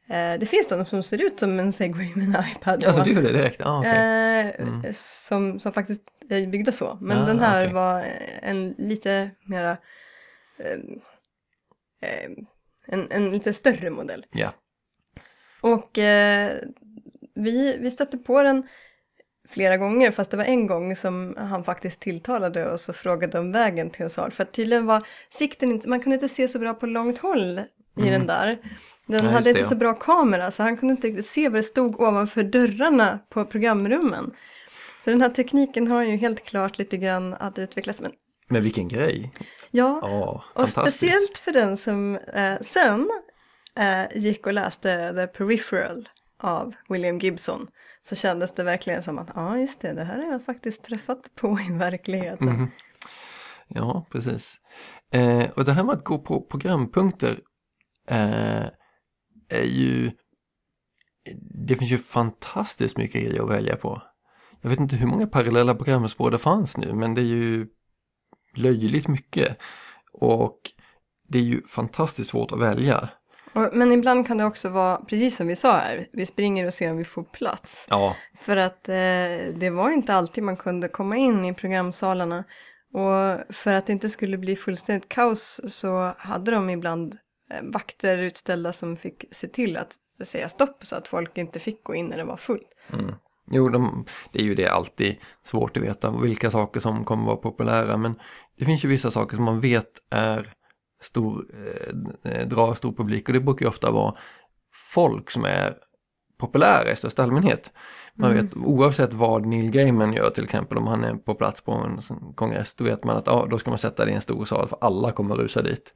Eh, det finns de som ser ut som en segway med en iPad. Alltså du det direkt? Ah, okay. eh, mm. som, som faktiskt är byggda så. Men ah, den här okay. var en lite mera... En, en lite större modell. Ja. Och eh, vi, vi stötte på den flera gånger, fast det var en gång som han faktiskt tilltalade oss och frågade om vägen till en sal. För att tydligen var sikten inte, man kunde inte se så bra på långt håll i mm. den där. Den ja, hade inte så bra kamera så han kunde inte riktigt se vad det stod ovanför dörrarna på programrummen. Så den här tekniken har ju helt klart lite grann att utvecklas. Men, men vilken grej! Ja, oh, och speciellt för den som eh, sen eh, gick och läste The Peripheral av William Gibson så kändes det verkligen som att ja just det, det här har jag faktiskt träffat på i verkligheten. Mm. Ja, precis. Eh, och det här med att gå på programpunkter eh, är ju det finns ju fantastiskt mycket grejer att välja på. Jag vet inte hur många parallella programspår det fanns nu, men det är ju löjligt mycket. Och det är ju fantastiskt svårt att välja. Men ibland kan det också vara, precis som vi sa här, vi springer och ser om vi får plats. Ja. För att eh, det var inte alltid man kunde komma in i programsalarna. Och för att det inte skulle bli fullständigt kaos så hade de ibland eh, vakter utställda som fick se till att säga stopp så att folk inte fick gå in när det var fullt. Mm. Jo, de, det är ju det alltid svårt att veta vilka saker som kommer vara populära men det finns ju vissa saker som man vet är stor, eh, drar stor publik och det brukar ju ofta vara folk som är populära i största allmänhet. Man mm. vet oavsett vad Neil Gaiman gör till exempel om han är på plats på en kongress då vet man att ja, då ska man sätta det i en stor sal för alla kommer rusa dit.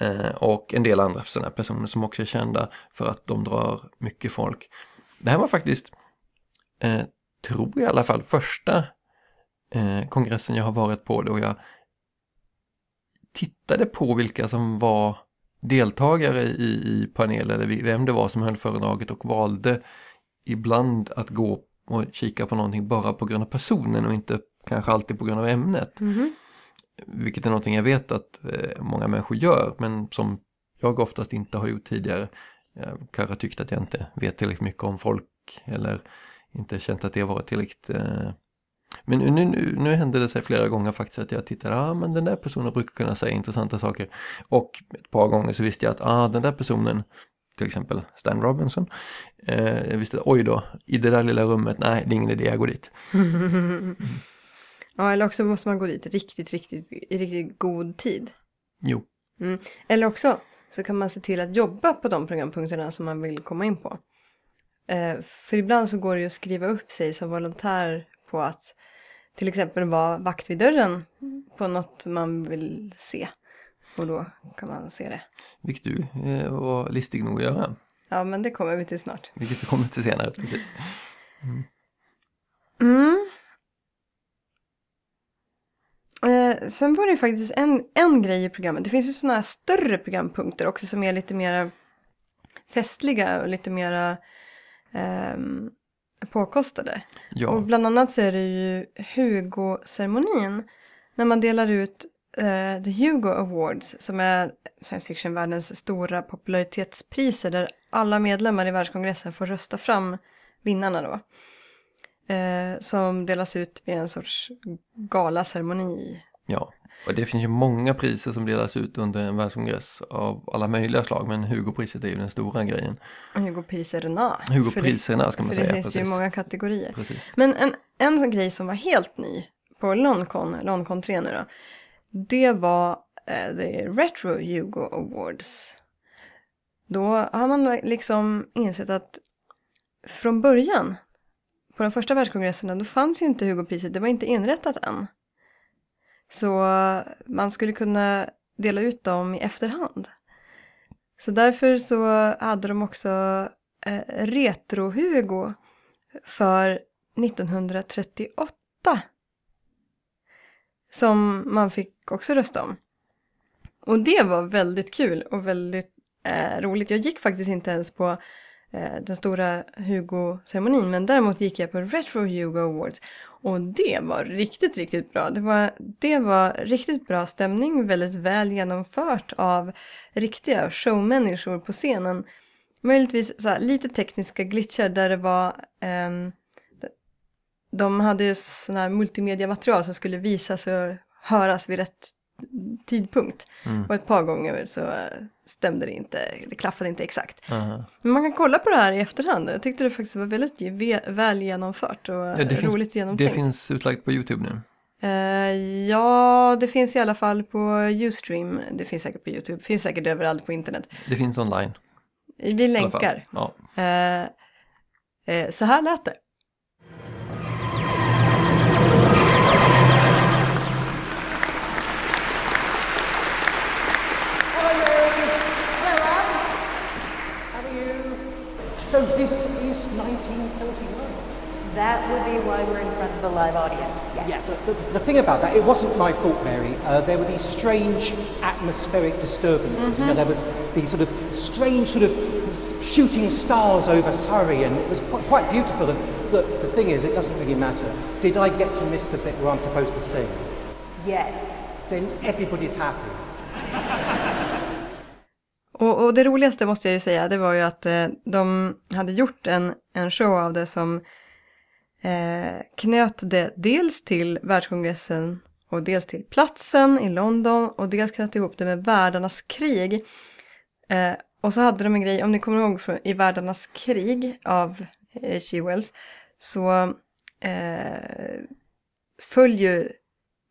Eh, och en del andra sådana personer som också är kända för att de drar mycket folk. Det här var faktiskt, eh, tror jag i alla fall, första eh, kongressen jag har varit på då jag tittade på vilka som var deltagare i, i panelen, vem det var som höll föredraget och valde ibland att gå och kika på någonting bara på grund av personen och inte kanske alltid på grund av ämnet. Mm. Vilket är någonting jag vet att eh, många människor gör men som jag oftast inte har gjort tidigare. Jag kanske tyckt att jag inte vet tillräckligt mycket om folk eller inte känt att det varit tillräckligt eh, men nu, nu, nu hände det sig flera gånger faktiskt att jag tittade, ja ah, men den där personen brukar kunna säga intressanta saker. Och ett par gånger så visste jag att ah, den där personen, till exempel Stan Robinson, eh, jag visste oj då, i det där lilla rummet, nej det är ingen idé jag går dit. Ja, eller också måste man gå dit riktigt, riktigt, i riktigt god tid. Jo. Mm. Eller också så kan man se till att jobba på de programpunkterna som man vill komma in på. Eh, för ibland så går det ju att skriva upp sig som volontär på att till exempel vara vakt vid dörren på något man vill se. Och då kan man se det. Vilket du eh, var listig nog att göra. Ja, men det kommer vi till snart. Vilket vi kommer till senare, precis. Mm. Mm. Eh, sen var det faktiskt en, en grej i programmet. Det finns ju sådana här större programpunkter också som är lite mer festliga och lite mera eh, påkostade. Ja, Och bland annat så är det ju Hugo-ceremonin när man delar ut eh, The Hugo Awards som är science fiction-världens stora popularitetspriser där alla medlemmar i världskongressen får rösta fram vinnarna då. Eh, som delas ut vid en sorts galaceremoni. ja. Och det finns ju många priser som delas ut under en världskongress av alla möjliga slag. Men Hugo-priset är ju den stora grejen. Hugo-priserna. Hugo-priserna ska man För säga. det finns ju precis. många kategorier. precis. Men en, en grej som var helt ny på Loncon, Loncon 3 nu då, det var eh, The Retro Hugo Awards. Då har man liksom insett att från början, på de första världskongresserna, då fanns ju inte Hugo-priset, det var inte inrättat än. Så man skulle kunna dela ut dem i efterhand. Så därför så hade de också eh, Retro-Hugo för 1938. Som man fick också rösta om. Och det var väldigt kul och väldigt eh, roligt. Jag gick faktiskt inte ens på Eh, den stora Hugo-ceremonin men däremot gick jag på Retro Hugo Awards. Och det var riktigt, riktigt bra. Det var, det var riktigt bra stämning, väldigt väl genomfört av riktiga showmänniskor på scenen. Möjligtvis så här, lite tekniska glitchar där det var ehm, de hade sådana här multimediamaterial som skulle visas och höras vid rätt tidpunkt. Mm. Och ett par gånger så eh, stämde det inte, det klaffade inte exakt. Aha. Men man kan kolla på det här i efterhand. Jag tyckte det faktiskt var väldigt väl genomfört och Ja, det finns- roligt Det genomtänkt. finns utlagt på YouTube nu. Eh, ja, det finns i alla fall på Ustream. Det finns säkert på YouTube. Det finns säkert överallt på internet. Det finns online. Vi länkar. Ja. Eh, eh, så här lät det. So this is 1949. That would be why we're in front of a live audience. Yes. The, the, the thing about that, it wasn't my fault, Mary. Uh, there were these strange atmospheric disturbances. You know, there was these sort of strange sort of shooting stars over Surrey, and it was quite, quite beautiful. And look, the thing is, it doesn't really matter. Did I get to miss the bit where I'm supposed to sing? Yes. Then everybody's happy. Och, och det roligaste måste jag ju säga, det var ju att eh, de hade gjort en, en show av det som eh, knöt det dels till världskongressen och dels till platsen i London och dels knöt ihop det med världarnas krig. Eh, och så hade de en grej, om ni kommer ihåg från, i världarnas krig av eh, H.G. Wells så eh, föll ju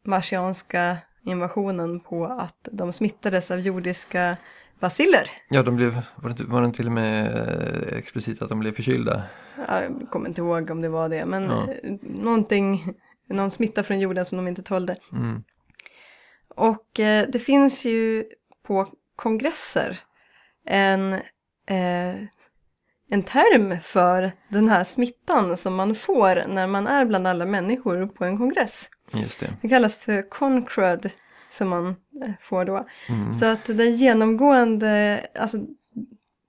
marsianska invasionen på att de smittades av jordiska baciller. Ja, de blev, var det, var det till och med eh, explicit att de blev förkylda? Ja, Jag kommer inte ihåg om det var det, men Ja. eh, någonting, någon smitta från jorden som de inte tålde. Mm. Och eh, det finns ju på kongresser en, eh, en term för den här smittan som man får när man är bland alla människor på en kongress. Just det. Det kallas för concrud som man eh, får då. Mm. Så att den genomgående, alltså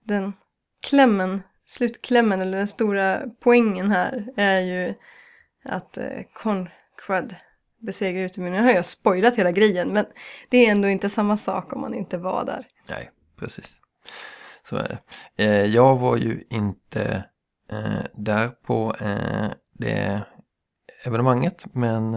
den klämmen, slutklämmen eller den stora poängen här är ju att eh, concrud besegrar utomjordingar. Nu har jag spoilat hela grejen men det är ändå inte samma sak om man inte var där. Nej, precis. Så är det. Eh, jag var ju inte där på det evenemanget men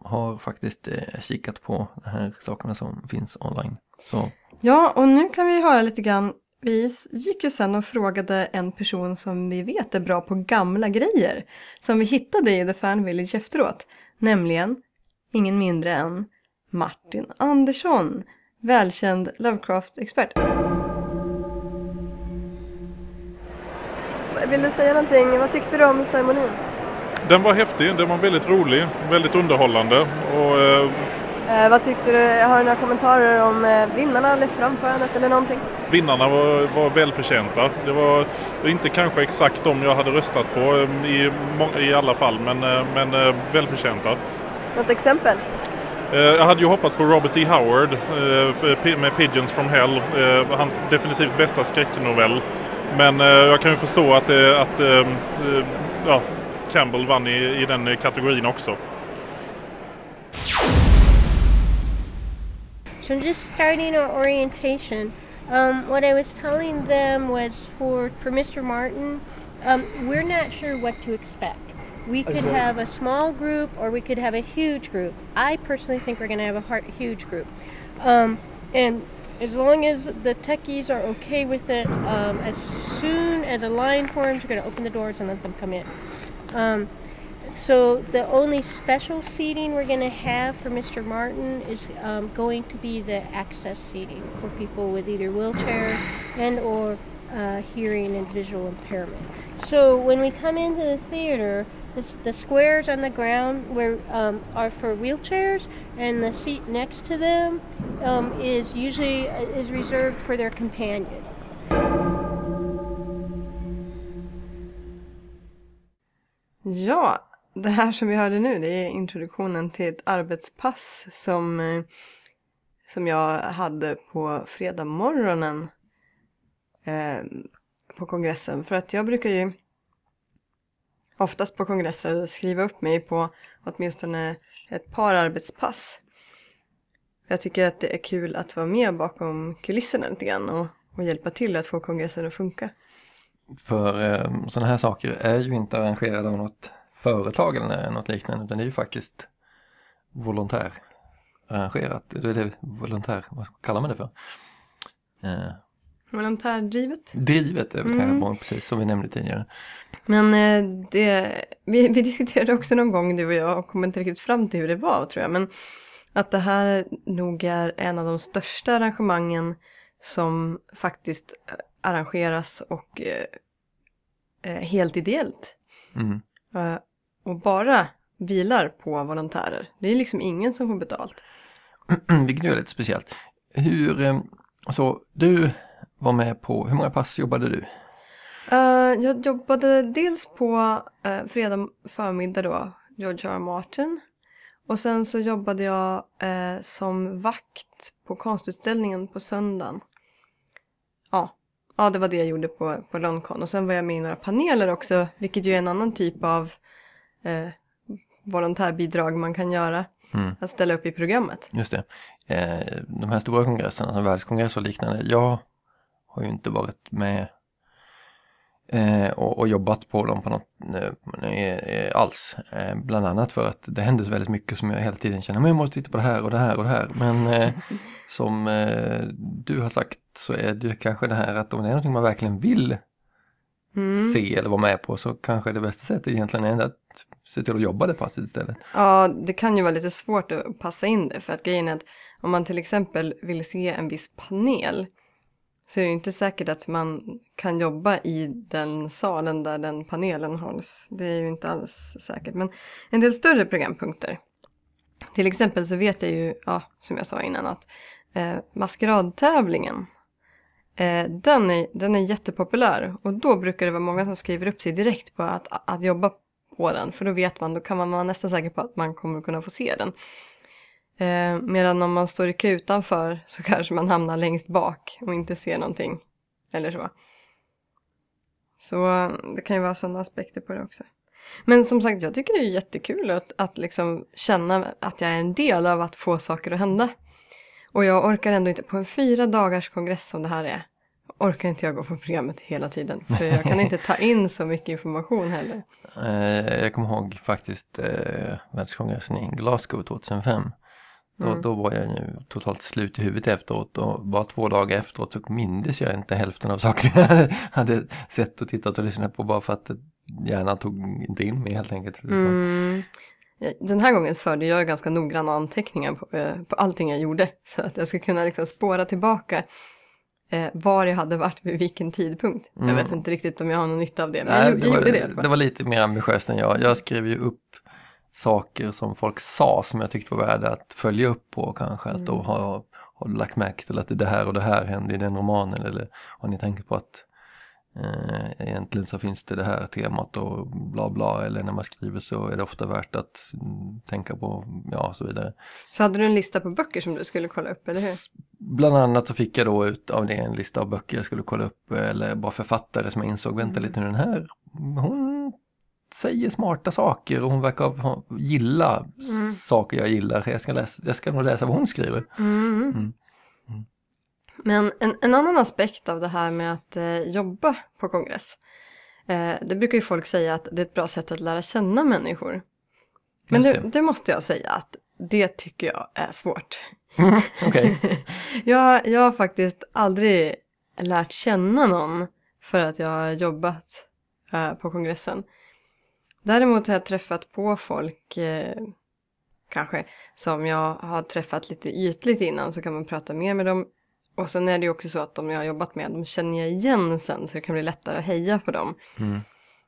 har faktiskt eh, kikat på de här sakerna som finns online. Så Ja, och nu kan vi höra lite grann. Vi gick ju sen och frågade en person som vi vet är bra på gamla grejer. Som vi hittade i The Fan Village efteråt. Nämligen ingen mindre än Martin Andersson. Välkänd Lovecraft-expert. Vill du säga någonting? Vad tyckte du om ceremonin? Den var häftig, den var väldigt rolig, väldigt underhållande och eh, Eh, vad tyckte du? Har du några kommentarer om eh, vinnarna eller framförandet eller någonting? vinnarna var, var välförtjänta. Det var inte kanske exakt de jag hade röstat på eh, i, i alla fall men, eh, men välförtjänta. Något exempel? Jag hade ju hoppats på Robert E. Howard med Pigeons from Hell, hans definitivt bästa skräcknovell. Men jag kan ju förstå att, det, att ja, Campbell vann i, i den kategorin också. So I'm just starting our orientation. Um, what I was telling them was for for Mr. Martin, um, we're not sure what to expect. We could have a small group or we could have a huge group. I personally think we're going to have a heart, huge group, um, and as long as the techies are okay with it, um, as soon as a line forms, we're going to open the doors and let them come in. Um, so the only special seating we're going to have for Mr. Martin is um, going to be the access seating for people with either wheelchair and or uh, hearing and visual impairment. So when we come into the theater, the, the squares on the ground where um, are for wheelchairs, and the seat next to them um, is usually uh, is reserved for their companion. Ja, det här som vi hörde nu det är introduktionen till ett arbetspass som, eh, som jag hade på fredag morgonen eh, på kongressen. För att jag brukar ju oftast på kongresser skriva upp mig på åtminstone ett par arbetspass. Jag tycker att det är kul att vara med bakom kulisserna lite grann och, och hjälpa till att få kongressen att funka. För eh, sådana här saker är ju inte arrangerade av något företag eller något liknande utan det är ju faktiskt volontär arrangerat. Det är det volontär, vad kallar man det för? Eh, Volontärdrivet. drivet är väl Mm. precis som vi nämnde tidigare. Men eh, det, vi, vi diskuterade också någon gång du och jag och kom inte riktigt fram till hur det var tror jag. Men att det här nog är en av de största arrangemangen som faktiskt eh, arrangeras och eh, eh, helt ideellt. Mm. Eh, och bara vilar på volontärer. Det är liksom ingen som får betalt. Vilket är lite speciellt. Hur, eh, så du var med på, hur många pass jobbade du? Eh, jag jobbade dels på uh, fredag förmiddag då, George R. Martin. Och sen så jobbade jag eh, som vakt på konstutställningen på söndagen. Ja. Ja, det var det jag gjorde på, på London. Och sen var jag med i några paneler också, vilket ju är en annan typ av eh, volontärbidrag man kan göra. Mm. Att ställa upp i programmet. Just det. Eh, de här stora kongresserna, som världskongress och liknande, jag har ju inte varit med och, och jobbat på dem på något eh, eh, alls. Eh, bland annat för att det händer så väldigt mycket som jag hela tiden känner, men jag måste titta på det här och det här och det här. Men eh, som eh, du har sagt så är det kanske det här att om det är någonting man verkligen vill Mm. se eller vara med på så kanske det bästa sättet egentligen är att se till att jobba det passet istället. Ja, det kan ju vara lite svårt att passa in det för att grejen är att om man till exempel vill se en viss panel så är det ju inte säkert att man kan jobba i den salen där den panelen hålls. Det är ju inte alls säkert. Men en del större programpunkter. Till exempel så vet jag ju, ja, som jag sa innan, att eh, maskeradtävlingen eh, den, är, den är jättepopulär och då brukar det vara många som skriver upp sig direkt på att, att jobba på den. För då vet man, då kan man vara nästan säker på att man kommer kunna få se den. Eh, medan om man står i kö utanför så kanske man hamnar längst bak och inte ser någonting. Eller så. Så eh, det kan ju vara sådana aspekter på det också. Men som sagt, jag tycker det är jättekul att, att liksom känna att jag är en del av att få saker att hända. Och jag orkar ändå inte, på en fyra dagars kongress som det här är, orkar inte jag gå på programmet hela tiden. För jag kan inte ta in så mycket information heller. Eh, jag kommer ihåg faktiskt eh, världskongressen i Glasgow 2005. Då, Mm. då var jag ju totalt slut i huvudet efteråt och bara två dagar efteråt så mindes jag inte hälften av sakerna jag hade, sett och tittat och lyssnat på bara för att hjärnan tog inte in mig helt enkelt. Mm. Den här gången förde jag ganska noggranna anteckningar på, eh, på allting jag gjorde. Så att jag ska kunna liksom spåra tillbaka eh, var jag hade varit vid vilken tidpunkt. Mm. Jag vet inte riktigt om jag har någon nytta av det, men Nej, jag, det, var, det det var lite mer ambitiöst än jag. Jag skrev ju upp saker som folk sa som jag tyckte var värda att följa upp på kanske. Att då Mm. har, har du lagt märke till att det här och det här hände i den romanen eller har ni tänkt på att eh, egentligen så finns det det här temat och bla bla eller när man skriver så är det ofta värt att mm, tänka på ja och så vidare. Så hade du en lista på böcker som du skulle kolla upp, eller hur? Bland annat så fick jag då ut av det en lista av böcker jag skulle kolla upp eller bara författare som jag insåg, vänta Mm. lite nu den här, hon säger smarta saker och hon verkar gilla Mm. saker jag gillar. Jag ska, läsa, jag ska nog läsa vad hon skriver. Mm. Mm. Men en, en annan aspekt av det här med att eh, jobba på kongress. Eh, det brukar ju folk säga att det är ett bra sätt att lära känna människor. Men Just det, det måste jag säga att det tycker jag är svårt. Mm, Okej. jag, jag har faktiskt aldrig lärt känna någon för att jag har jobbat eh, på kongressen. Däremot har jag träffat på folk, eh, kanske, som jag har träffat lite ytligt innan så kan man prata mer med dem. Och sen är det ju också så att de jag har jobbat med, de känner jag igen sen så det kan bli lättare att heja på dem. Mm.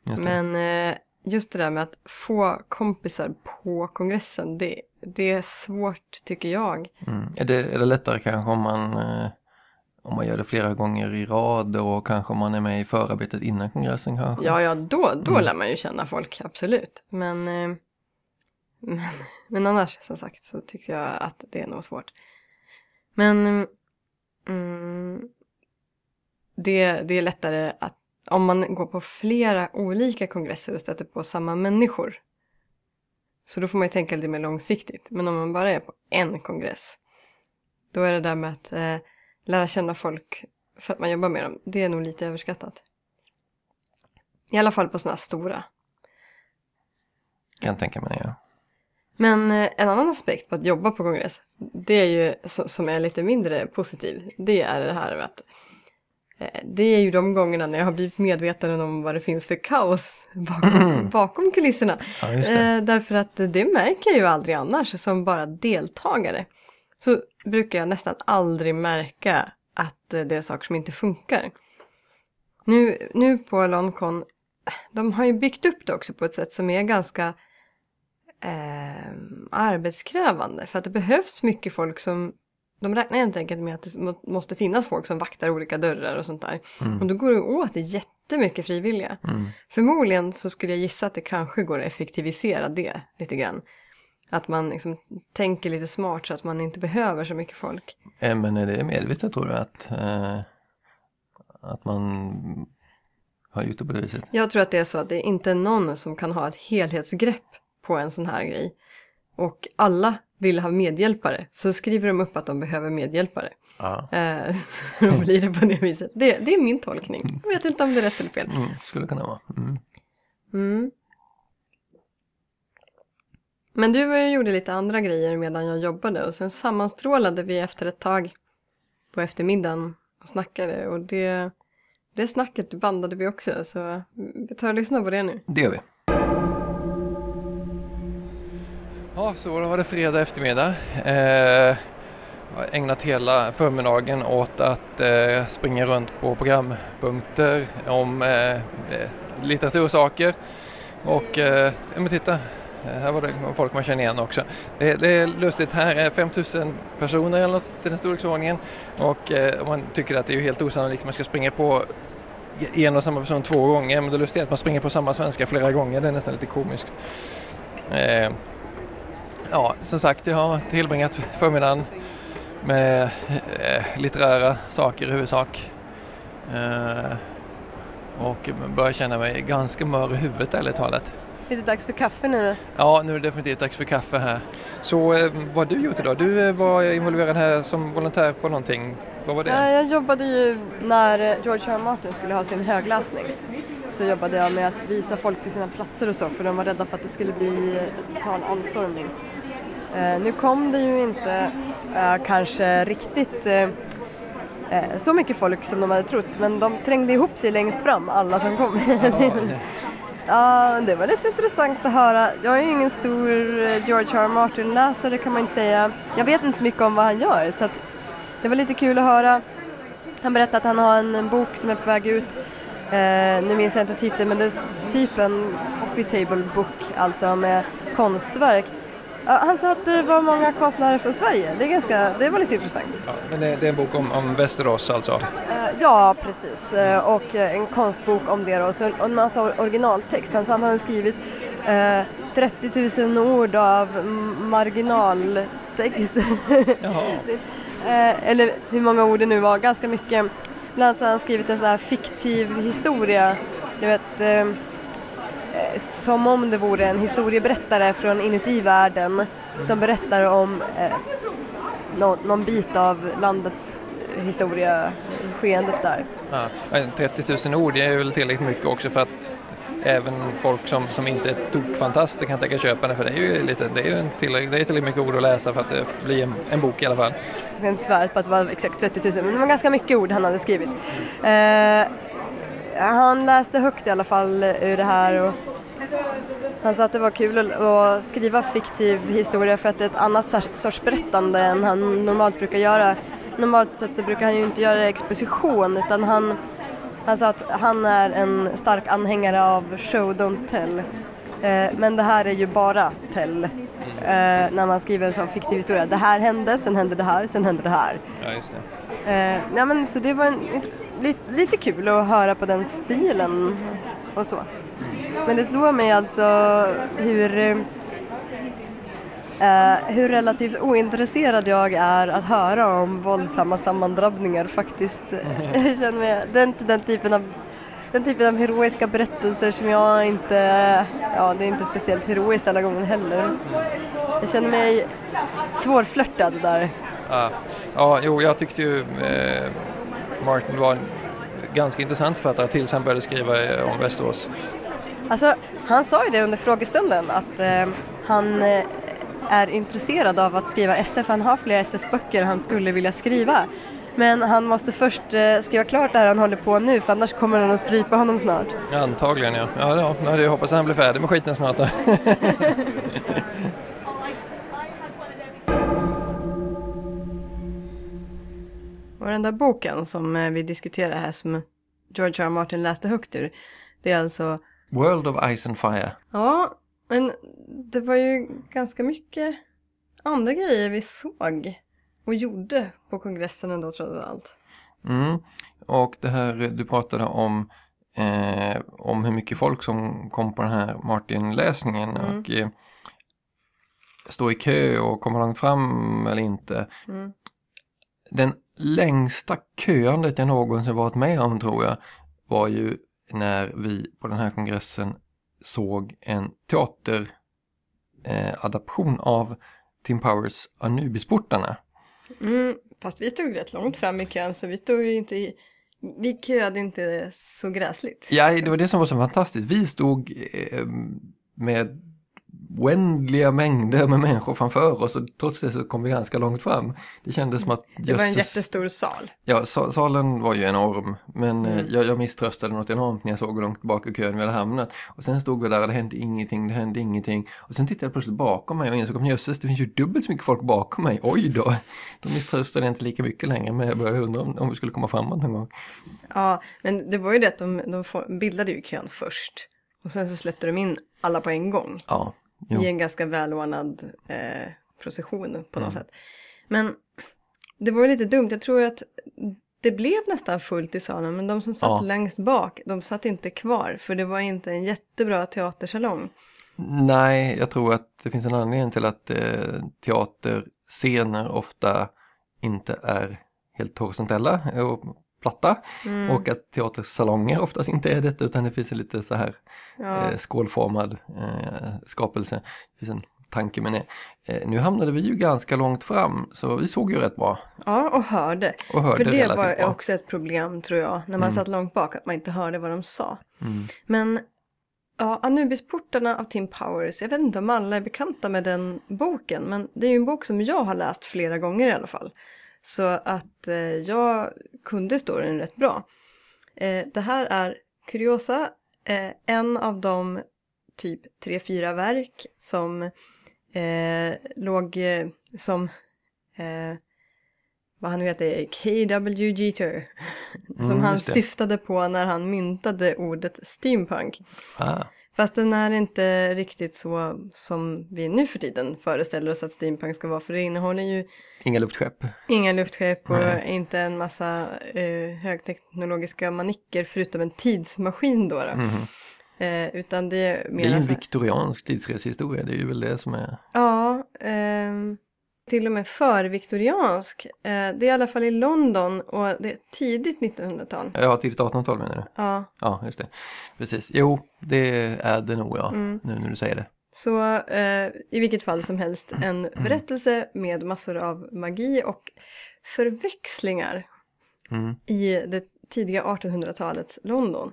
Just. Men eh, just det där med att få kompisar på kongressen, det, det är svårt tycker jag. Mm. Är, det, är det lättare kanske om man, eh, om man gör det flera gånger i rad och kanske om man är med i förarbetet innan kongressen kanske? Ja, ja, då, då Mm. lär man ju känna folk, absolut. Men, eh, men, men annars, som sagt, så tycker jag att det är nog svårt. Men mm, det, det är lättare att om man går på flera olika kongresser och stöter på samma människor. Så då får man ju tänka lite mer långsiktigt. Men om man bara är på en kongress, då är det där med att eh, lära känna folk för att man jobbar med dem, det är nog lite överskattat. I alla fall på sådana här stora. Kan tänka mig ja. Men eh, en annan aspekt på att jobba på kongress, det är ju som är lite mindre positiv. Det är det här med att eh, det är ju de gångerna när jag har blivit medveten om vad det finns för kaos bakom, bakom kulisserna. Ja. Eh, därför att det märker jag ju aldrig annars som bara deltagare. Så brukar jag nästan aldrig märka att eh, det är saker som inte funkar. Nu, nu på Loncon, de har ju byggt upp det också på ett sätt som är ganska eh, arbetskrävande. För att det behövs mycket folk som, de räknar helt enkelt med att det må- måste finnas folk som vaktar olika dörrar och sånt där. Och då går det åt jättemycket frivilliga. Mm. Förmodligen så skulle jag gissa att det kanske går att effektivisera det lite grann. Att man liksom tänker lite smart så att man inte behöver så mycket folk. Eh, Men är det medvetet tror du att, eh, att man har gjort det på det viset? Jag tror att det är så att det är inte någon som kan ha ett helhetsgrepp på en sån här grej. Och alla vill ha medhjälpare, så skriver de upp att de behöver medhjälpare. Ja. Eh, då blir det på det viset. Det, det är min tolkning. Jag vet inte om det är rätt eller fel. Mm, skulle kunna vara. Mm. Mm. Men du eh, gjorde lite andra grejer medan jag jobbade och sen sammanstrålade vi efter ett tag på eftermiddagen och snackade och det, det snacket bandade vi också så vi tar och lyssnar på det nu. Det gör vi. Ja, så då var det fredag eftermiddag. Eh, jag har ägnat hela förmiddagen åt att eh, springa runt på programpunkter om eh, eh litteratursaker. Och eh, ja, men titta, här var det folk man känner igen också. Det, det är lustigt, här är 5000 personer eller något i den storleksordningen. Och eh, man tycker att det är helt osannolikt att man ska springa på en och samma person två gånger. Men det lustiga är att man springer på samma svenska flera gånger. Det är nästan lite komiskt. Eh, ja, som sagt, jag har tillbringat förmiddagen med eh, litterära saker i huvudsak. Eh, och börjar känna mig ganska mör i huvudet ärligt talat. Är det dags för kaffe nu då? Ja, nu är det definitivt dags för kaffe här. Så eh, vad har du gjort idag? Du eh, var involverad här som volontär på någonting. Vad var det? Ja, jag jobbade ju när eh, George R. Martin skulle ha sin högläsning. Så jobbade jag med att visa folk till sina platser och så för de var rädda för att det skulle bli eh, total anstormning. Eh, nu kom det ju inte eh, kanske riktigt så mycket folk som de hade trott men de trängde ihop sig längst fram, alla som kom. Ja, det var lite intressant att höra. Jag är ju ingen stor eh, George R. R. Martin-läsare kan man inte säga. Jag vet inte så mycket om vad han gör så att det var lite kul att höra. Han berättade att han har en, en bok som är på väg ut. Eh, nu minns jag inte titeln men det är typ en coffee table book, alltså med konstverk. Ja, han sa att det var många konstnärer från Sverige. Det, är ganska, det var lite intressant. Ja, men det, det är en bok om, om Västerås alltså? Eh, Ja, precis. Eh, Och eh, en konstbok om det då. Så en massa or- originaltext. Han sa han hade skrivit eh, 30 000 ord av marginaltext. Jaha. Eller hur många ord det nu var, ganska mycket. Bland annat så har han skrivit en sån här fiktiv historia. Du vet, som om det vore en historieberättare från inuti världen som berättar om eh, nå, någon bit av landets historia, skeendet där. Ja, men 30 000 ord är väl tillräckligt mycket också för att även folk som, som inte är tokfantaster kan tänka köpa det för det är ju lite, det är ju tillräckligt, det är tillräckligt mycket ord att läsa för att det blir en, en bok i alla fall. Jag ska inte svära på att det var exakt 30 000 men det var ganska mycket ord han hade skrivit. Eh, han läste högt i alla fall ur det här och han sa att det var kul att skriva fiktiv historia för att det är ett annat sorts berättande än han normalt brukar göra. Normalt sett så brukar han ju inte göra exposition utan han, han sa att han är en stark anhängare av show don't tell. Eh, men det här är ju bara tell. Eh, när man skriver en sån fiktiv historia. Det här hände, sen hände det här, sen hände det här. Ja, just det. Eh, ja, men, så det var en, lite, lite kul att höra på den stilen och så. Men det slår mig alltså hur, Uh, hur relativt ointresserad jag är att höra om våldsamma sammandrabbningar faktiskt. jag känner mig, den, den, typen av, den typen av heroiska berättelser som jag inte, ja det är inte speciellt heroiskt alla gånger heller. Jag känner mig svårflörtad där. Ja, ja jo jag tyckte ju eh, Martin var en ganska intressant författare tills han började skriva eh, om Västerås. Alltså, han sa ju det under frågestunden att eh, han eh, är intresserad av att skriva SF. Han har flera SF-böcker han skulle vilja skriva. Men han måste först eh, skriva klart det här han håller på nu för annars kommer han att strypa honom snart. Ja, antagligen ja. Ja, ja jag hoppas att han blir färdig med skiten snart. Och den där boken som eh, vi diskuterar här som George R. R. Martin läste högt ur. Det är alltså World of Ice and Fire. Ja, men det var ju ganska mycket andra grejer vi såg och gjorde på kongressen ändå trots allt. Mm. Och det här du pratade om eh, om hur mycket folk som kom på den här Martin-läsningen mm. och eh, stå i kö och komma långt fram eller inte. Mm. Den längsta köandet jag någonsin varit med om tror jag var ju när vi på den här kongressen såg en teateradaption eh, av Tim Powers Anubisportarna. Mm, fast vi stod rätt långt fram i kön så vi stod ju inte i, vi köade inte så gräsligt. Ja, det var det som var så fantastiskt. Vi stod eh, med oändliga mängder med människor framför oss och trots det så kom vi ganska långt fram. Det kändes som att... Det var en jättestor sal. Ja, salen var ju enorm men eh, mm. jag, jag misströstade något enormt när jag såg hur långt bak i kön vi hade hamnat. Och sen stod vi där och det hände ingenting, det hände ingenting. Och sen tittade jag plötsligt bakom mig och insåg att jösses, det finns ju dubbelt så mycket folk bakom mig. Oj då! Då misströstade jag inte lika mycket längre men jag började undra om, om vi skulle komma framåt någon gång. Ja, men det var ju det att de, de bildade ju kön först. Och sen så släppte de in alla på en gång. Ja jo. i en ganska välordnad eh, procession på något sätt. Men det var ju lite dumt, jag tror att det blev nästan fullt i salen men de som satt ja. längst bak, de satt inte kvar för det var inte en jättebra teatersalong. Nej, jag tror att det finns en anledning till att eh, teaterscener ofta inte är helt horisontella och platta mm. och att teatersalonger oftast inte är det utan det finns en lite så här ja. eh, skålformad eh, skapelse. Det finns en tanke med det. Eh, nu hamnade vi ju ganska långt fram så vi såg ju rätt bra. Ja och hörde. Och hörde För det var bra. också ett problem tror jag när man mm. satt långt bak att man inte hörde vad de sa. Mm. Men Ja, Anubisportarna av Tim Powers. Jag vet inte om alla är bekanta med den boken, men det är ju en bok som jag har läst flera gånger i alla fall. Så att eh, jag kunde storyn rätt bra. Eh, det här är kuriosa, eh, en av de typ tre, fyra verk som eh, låg eh, som eh, vad han nu heter, K.W. Jeter. Mm, som han syftade på när han myntade ordet steampunk. Ah. Fast den är inte riktigt så som vi nu för tiden föreställer oss att steampunk ska vara. För det innehåller ju Inga luftskepp. Inga luftskepp och Nej. inte en massa eh, högteknologiska manicker förutom en tidsmaskin då. då. Mm. Eh, utan det är mer Det är en viktoriansk tidsresehistoria, det är ju väl det som är... Ja, eh, till och med förviktoriansk. Eh, det är i alla fall i London och det är tidigt 1900-tal. Ja, tidigt 1800-tal menar du? Ja, Ja, just det. Precis. Jo, det är det nog ja, Mm. nu när du säger det. Så eh, i vilket fall som helst en berättelse med massor av magi och förväxlingar Mm. i det tidiga 1800-talets London.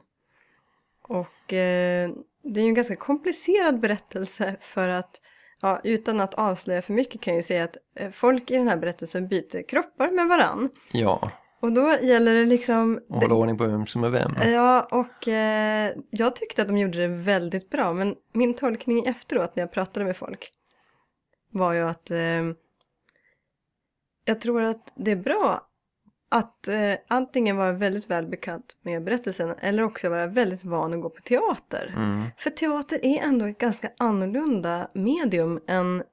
Och eh, det är ju en ganska komplicerad berättelse för att, ja, utan att avslöja för mycket kan jag ju säga att eh, folk i den här berättelsen byter kroppar med varann. Ja, Och då gäller det liksom... och hålla ordning på vem som är vem. Ja, och eh, jag tyckte att de gjorde det väldigt bra, men min tolkning efteråt när jag pratade med folk var ju att eh, jag tror att det är bra att eh, antingen vara väldigt väl bekant med berättelsen eller också vara väldigt van att gå på teater. Mm. För teater är ändå ett ganska annorlunda medium än,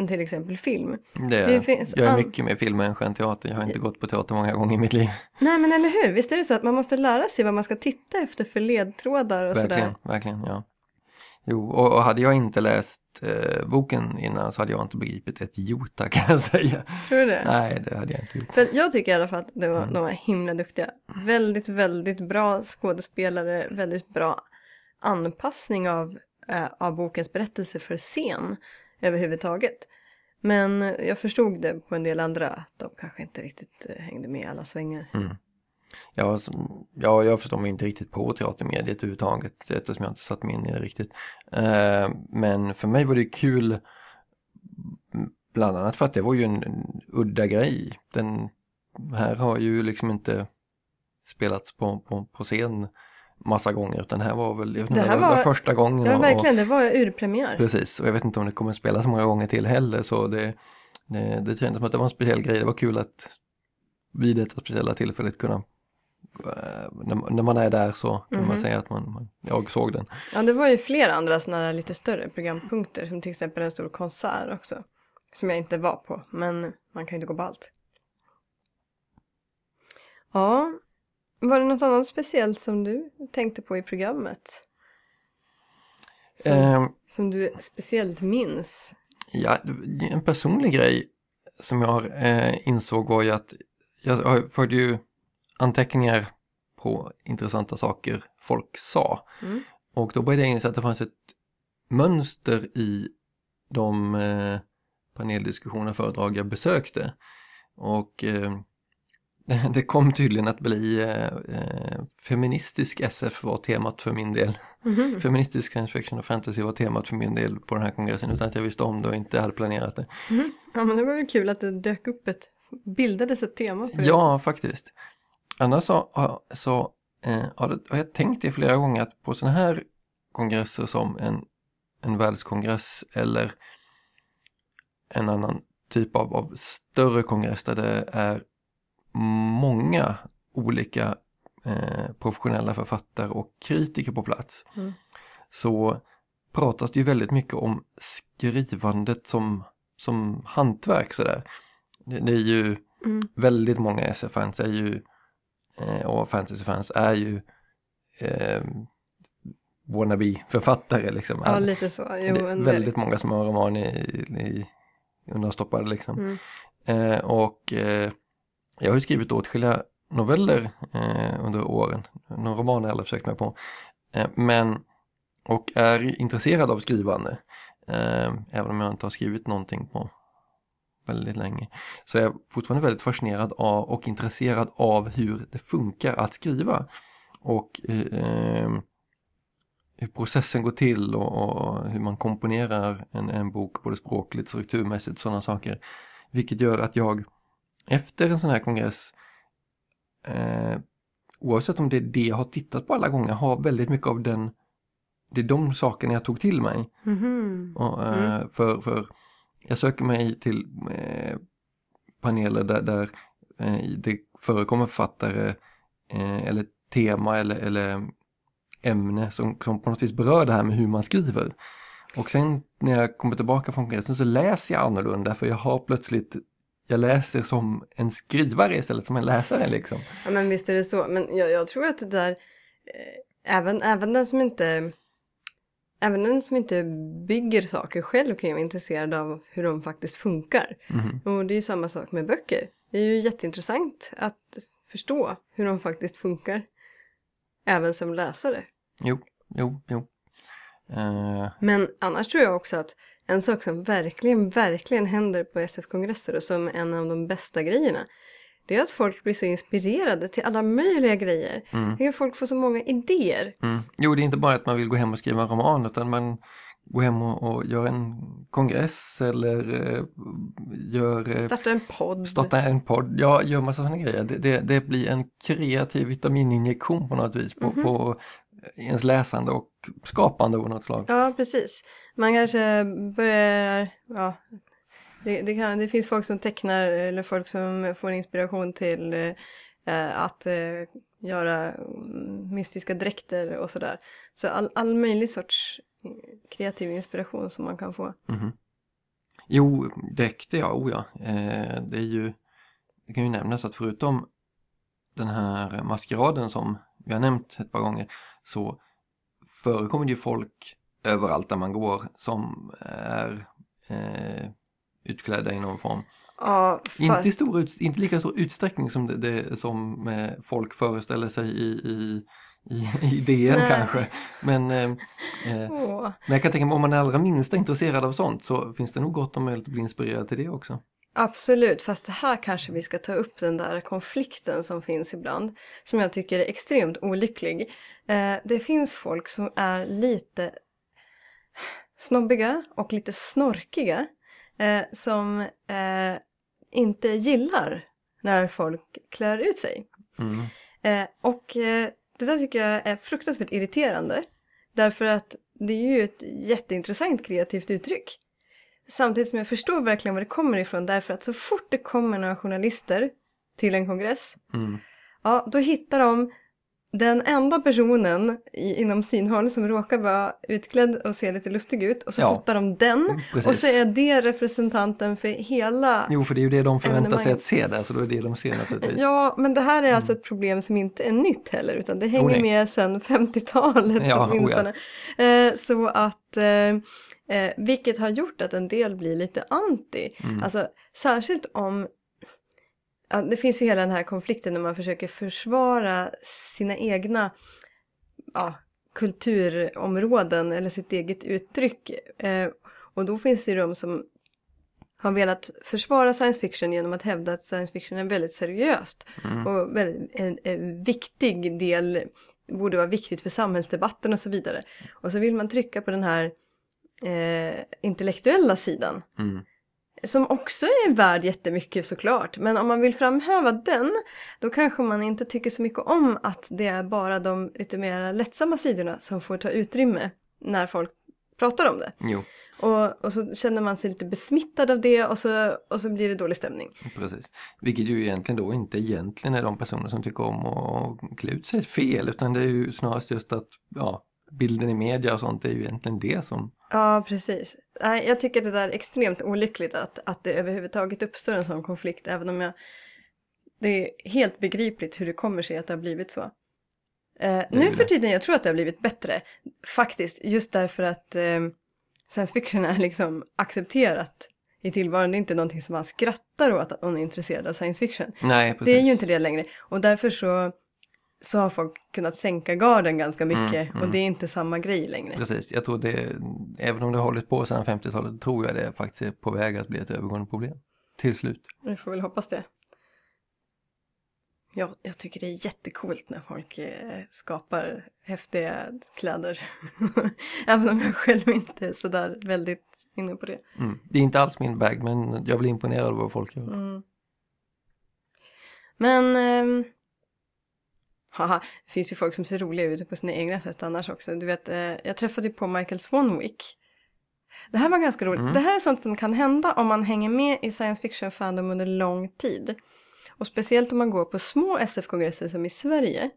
än till exempel film. Det är, Det finns jag är mycket mer filmmänniska än teater. Jag har inte gått på teater många gånger i mitt liv. Nej men eller hur, visst är det så att man måste lära sig vad man ska titta efter för ledtrådar och Verkligen, sådär. verkligen, ja. Jo, och, och hade jag inte läst eh, boken innan så hade jag inte begripit ett jota kan jag säga. Tror du det? Nej, det hade jag inte gjort. För jag tycker i alla fall att det var, Mm. de var himla duktiga. Väldigt, väldigt bra skådespelare, väldigt bra anpassning av, eh, av bokens berättelse för scen överhuvudtaget. Men jag förstod det på en del andra att de kanske inte riktigt eh, hängde med i alla svängar. Mm. Ja, ja, jag förstår mig inte riktigt på teatermediet överhuvudtaget eftersom jag inte satt mig in i det riktigt. Eh, men för mig var det kul bland annat för att det var ju en, en udda grej. Den här har ju liksom inte spelats på, på, på scen massa gånger utan det här var väl vet Det inte, här det var, var- första gången. Ja, och- verkligen, det var urpremiär. Precis, och jag vet inte om det kommer spelas så många gånger till heller så det, det, det kändes som att det var en speciell grej. Det var kul att vid detta speciella tillfället kunna, eh, när, när man är där så kan man Mhm. säga att man, man, jag såg den. Ja, det var ju flera andra sådana där lite större programpunkter som till exempel en stor konsert också. Som jag inte var på, men man kan ju inte gå på allt. Ja, var det något annat speciellt som du tänkte på i programmet? Som, Ehm, som du speciellt minns? Ja, en personlig grej som jag eh, insåg var ju att jag förde ju anteckningar på intressanta saker folk sa. Mm. Och då började jag inse att det fanns ett mönster i de eh, paneldiskussioner föredrag jag besökte. Och eh, det kom tydligen att bli eh, eh, feministisk SF var temat för min del. Mhm. Feministisk science fiction och fantasy var temat för min del på den här kongressen utan att jag visste om det och inte hade planerat det. Mhm. Ja, men det var väl kul att det dök upp ett, bildades ett tema för det. Ja, faktiskt. Annars så, så eh, har jag tänkt det flera gånger att på sådana här kongresser som en, en världskongress eller en annan typ av, av större kongress där det är många olika eh, professionella författare och kritiker på plats Mm. så pratas det ju väldigt mycket om skrivandet som, som hantverk sådär. Det, det är ju Mm. väldigt många SF-fans är ju eh, och fantasyfans är ju eh, wannabe-författare liksom. Ja, lite så. Jo, det är väldigt många som har roman i, i undanstoppade liksom. Mm. Eh, och eh, jag har ju skrivit åtskilliga noveller eh, under åren. någon roman har jag aldrig försökt mig på. Eh, men, och är intresserad av skrivande. Eh, även om jag inte har skrivit någonting på väldigt länge. Så är jag fortfarande väldigt fascinerad av och intresserad av hur det funkar att skriva. Och eh, hur processen går till och, och hur man komponerar en, en bok både språkligt, strukturmässigt, sådana saker. Vilket gör att jag efter en sån här kongress eh, oavsett om det är det jag har tittat på alla gånger har väldigt mycket av den det är de sakerna jag tog till mig. Mhm. Och, eh, Mm. för, för jag söker mig till eh, paneler där, där eh, det förekommer författare eh, eller tema eller, eller ämne som, som på något vis berör det här med hur man skriver. Och sen när jag kommer tillbaka från kongressen så läser jag annorlunda för jag har plötsligt jag läser som en skrivare istället som en läsare liksom. Ja, men visst är det så. Men jag, jag tror att det där, eh, även, även den som inte även den som inte bygger saker själv kan ju vara intresserad av hur de faktiskt funkar. Mhm. Och det är ju samma sak med böcker. Det är ju jätteintressant att förstå hur de faktiskt funkar. Även som läsare. Jo, jo, jo. Eh, Men annars tror jag också att en sak som verkligen, verkligen händer på SF-kongresser och som en av de bästa grejerna det är att folk blir så inspirerade till alla möjliga grejer. Mm. Det är att folk får så många idéer. mm. Jo, det är inte bara att man vill gå hem och skriva en roman utan man går hem och, och gör en kongress eller eh, gör... eh, Starta en podd. starta en podd, ja, gör massa sådana grejer. Det, det, det blir en kreativ vitamininjektion på något vis på, Mhm. på ens läsande och skapande av något slag. Ja, precis. Man kanske börjar, ja, det, det, kan, det finns folk som tecknar eller folk som får inspiration till eh, att eh, göra mm, mystiska dräkter och sådär. Så all, all möjlig sorts kreativ inspiration som man kan få. Mhm. Jo, dräkter ja, oh ja. Eh, det är ju, det kan ju nämnas att förutom den här maskeraden som vi har nämnt ett par gånger så förekommer det ju folk överallt där man går som är eh, utklädda i någon form. Ja, fast, Inte, i stor ut, inte lika stor utsträckning som det, det som eh, folk föreställer sig i, i, i, i DN Nej. kanske. Men, eh, Åh. men jag kan tänka mig om man är allra minsta intresserad av sånt så finns det nog gott om möjlighet att bli inspirerad till det också. Absolut, fast det här kanske vi ska ta upp den där konflikten som finns ibland. Som jag tycker är extremt olycklig. Eh, det finns folk som är lite snobbiga och lite snorkiga. Eh, som eh, inte gillar när folk klär ut sig. Mm. Och det där tycker jag är fruktansvärt irriterande. Därför att det är ju ett jätteintressant kreativt uttryck. Samtidigt som jag förstår verkligen var det kommer ifrån därför att så fort det kommer några journalister till en kongress, Mm. ja då hittar de den enda personen i, inom synhåll som råkar vara utklädd och se lite lustig ut och så Ja. fotar de den Precis. och så är det representanten för hela Jo, för det är ju det de förväntar sig att se där, så då är det det de ser naturligtvis. Ja, men det här är alltså ett problem som inte är nytt heller, utan det hänger Oh, med sedan 50-talet Ja, oh, åtminstone. Eh, så att, eh, eh, vilket har gjort att en del blir lite anti. Mm. Alltså, särskilt om, ja, det finns ju hela den här konflikten när man försöker försvara sina egna, ja, kulturområden eller sitt eget uttryck. Eh, och då finns det ju de som har velat försvara science fiction genom att hävda att science fiction är väldigt seriöst Mm. och väldigt, en, en viktig del, borde vara viktigt för samhällsdebatten och så vidare. Och så vill man trycka på den här eh, intellektuella sidan. Mm. Som också är värd jättemycket såklart. Men om man vill framhäva den, då kanske man inte tycker så mycket om att det är bara de lite mer lättsamma sidorna som får ta utrymme när folk pratar om det. Jo, Och, och så känner man sig lite besmittad av det och så, och så blir det dålig stämning. precis. Vilket ju egentligen då inte egentligen är de personer som tycker om att klä ut sig fel, utan det är ju snarast just att, ja, bilden i media och sånt är ju egentligen det som Ja, precis. Jag tycker att det där är extremt olyckligt att, att det överhuvudtaget uppstår en sån konflikt, även om jag... Det är helt begripligt hur det kommer sig att det har blivit så. Eh, nu för tiden, jag tror att det har blivit bättre. Faktiskt, just därför att eh, science fiction är liksom accepterat i tillvaron. Det är inte någonting som man skrattar åt att någon är intresserad av science fiction. Nej, precis. Det är ju inte det längre. Och därför så, så har folk kunnat sänka garden ganska mycket. Mm, mm. Och det är inte samma grej längre. Precis, jag tror det, även om det har hållit på sedan 50-talet, tror jag det faktiskt är på väg att bli ett övergående problem. Till slut. Vi får väl hoppas det. Ja, jag tycker det är jättekult när folk eh, skapar häftiga kläder. Även om jag själv inte är sådär väldigt inne på det. Mm. Det är inte alls min bag, men jag blir imponerad av vad folk gör. Mm. Men... ehm, haha, det finns ju folk som ser roliga ut på sina egna sätt annars också. Du vet, eh, jag träffade ju på Michael Swanwick. Det här var ganska roligt. Mm. Det här är sånt som kan hända om man hänger med i science fiction fandom under lång tid. Och speciellt om man går på små SF-kongresser som i Sverige.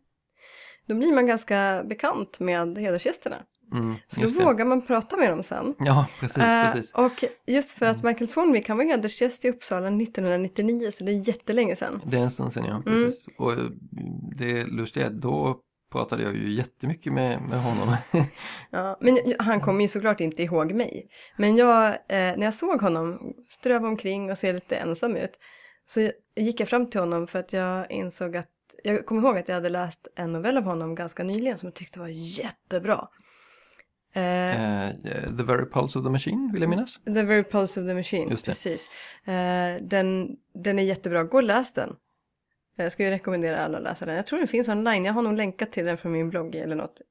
Då blir man ganska bekant med hedersgästerna. Mm, Så då vågar man prata med dem sen. Ja, precis, Eh, precis. och just för att Michael Swanwick, han var hedersgäst i Uppsala 1999, så det är jättelänge sedan. Det är en stund sedan ja, Mm. precis. Och eh, det lustiga är då pratade jag ju jättemycket med, med honom. Ja, men han kommer ju såklart inte ihåg mig. Men jag, eh, när jag såg honom ströva omkring och se lite ensam ut så gick jag fram till honom för att jag insåg att jag kommer ihåg att jag hade läst en novell av honom ganska nyligen som jag tyckte var jättebra. Eh, the very pulse of the machine vill jag minnas. The very pulse of the machine, precis. Eh, den, den är jättebra, gå och läs den. Jag skulle rekommendera alla att läsa den. Jag tror den finns online, jag har nog länkat till den från min blogg eller något.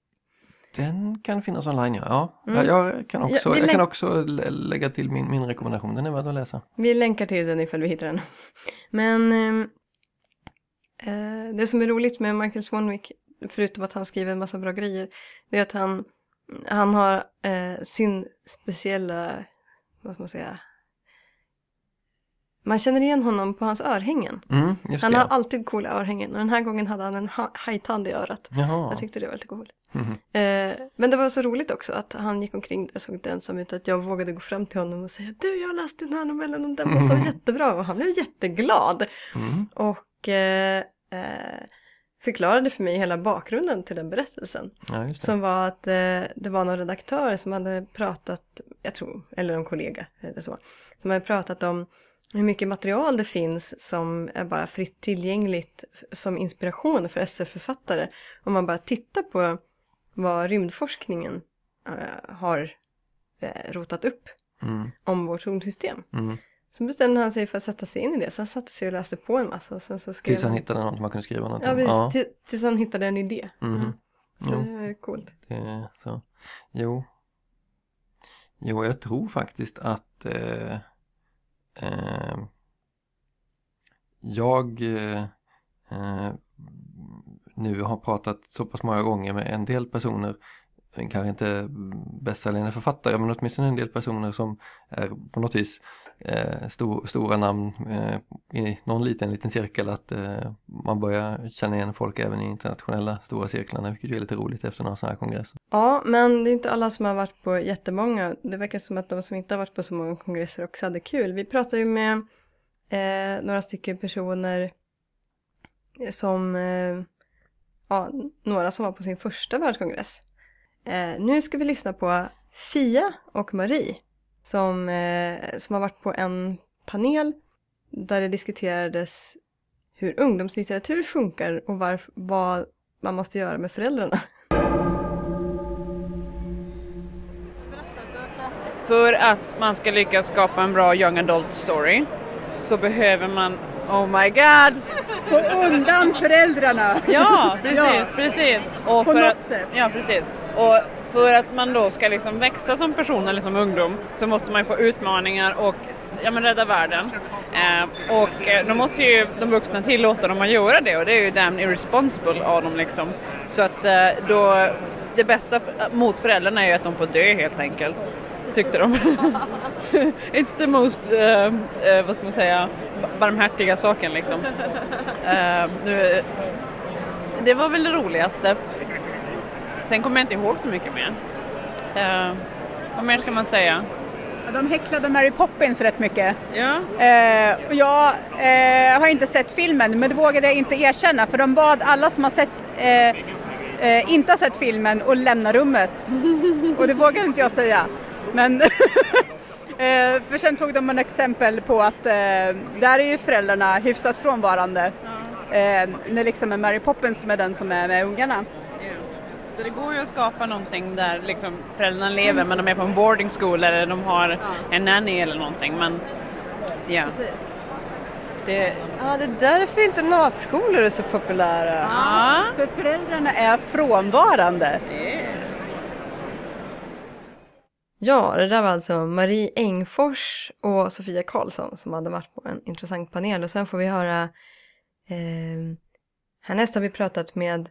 Den kan finnas online ja. ja. Mm. Jag, kan också, Ja, jag kan också lä- lägga till min, min rekommendation, den är värd att läsa. Vi länkar till den ifall vi hittar den. Men eh, det som är roligt med Michael Swanwick, förutom att han skriver en massa bra grejer, det är att han, han har eh, sin speciella, vad ska man säga, man känner igen honom på hans örhängen. Mm, han har alltid coola örhängen och den här gången hade han en ha- hajtand i örat. Jaha. Jag tyckte det var lite coolt. Mhm. Eh, men det var så roligt också att han gick omkring där och såg lite ensam ut att jag vågade gå fram till honom och säga du jag har läst den här novellen och den var så jättebra och han blev jätteglad. Mm. Och eh, eh, förklarade för mig hela bakgrunden till den berättelsen. Ja. Som var att eh, det var någon redaktör som hade pratat, jag tror, eller en kollega eller så, som hade pratat om hur mycket material det finns som är bara fritt tillgängligt som inspiration för SF-författare. Om man bara tittar på vad rymdforskningen eh, har eh, rotat upp Mm. om vårt solsystem. Mm. Så bestämde han sig för att sätta sig in i det. Så han satte sig och läste på en massa. Och sen så skrev Tills han hittade någon som man kunde skriva någonting Ja, precis. Ja. Till, tills han hittade en idé. Mhm. Mm. Så Jo. det är coolt. Det är så. Jo. Jo, jag tror faktiskt att eh, eh, jag eh, eh, nu har pratat så pass många gånger med en del personer, kanske inte bästsäljande författare, men åtminstone en del personer som är på något vis eh, stor, stora namn eh, i någon liten, liten cirkel, att eh, man börjar känna igen folk även i internationella stora cirklarna, vilket ju är lite roligt efter några sådana här kongresser. Ja, men det är inte alla som har varit på jättemånga. Det verkar som att de som inte har varit på så många kongresser också hade kul. Vi pratade ju med eh, några stycken personer som, eh, ja, några som var på sin första världskongress. Eh, nu ska vi lyssna på Fia och Marie som, eh, som har varit på en panel där det diskuterades hur ungdomslitteratur funkar och varf- vad man måste göra med föräldrarna. För att man ska lyckas skapa en bra young adult story så behöver man Oh my god! Få undan föräldrarna! Ja, precis, Ja. precis. Och På för något att, sätt. Ja, precis. Och för att man då ska liksom växa som person eller som ungdom så måste man ju få utmaningar och ja, men rädda världen. Eh, och eh, då måste ju de vuxna tillåta dem att göra det och det är ju damn irresponsible av dem liksom. Så att eh, då, det bästa eh, mot föräldrarna är ju att de får dö helt enkelt. Tyckte de. It's the most, eh, eh, vad ska man säga, barmhärtiga saken liksom. Eh, nu, eh, det var väl det roligaste. Sen kommer jag inte ihåg så mycket mer. Eh, vad mer ska man säga? De häcklade Mary Poppins rätt mycket. Ja. Eh, och jag eh, har inte sett filmen, men det vågade jag inte erkänna för de bad alla som har sett, eh, eh, inte har sett filmen att lämna rummet. och det vågade inte jag säga. Men eh, för sen tog de en exempel på att där är ju föräldrarna hyfsat frånvarande. Eh, när liksom är Mary Poppins som är den som är med ungarna. Så det går ju att skapa någonting där liksom föräldrarna lever men de är på en boarding school eller de har en nanny eller någonting. Men ja. Det, Ja, det är därför internatskolor är så populära. Ja, för föräldrarna är frånvarande. Ja, det där var alltså Marie Engfors och Sofia Karlsson som hade varit på en intressant panel. Och sen får vi höra, eh, härnäst har vi pratat med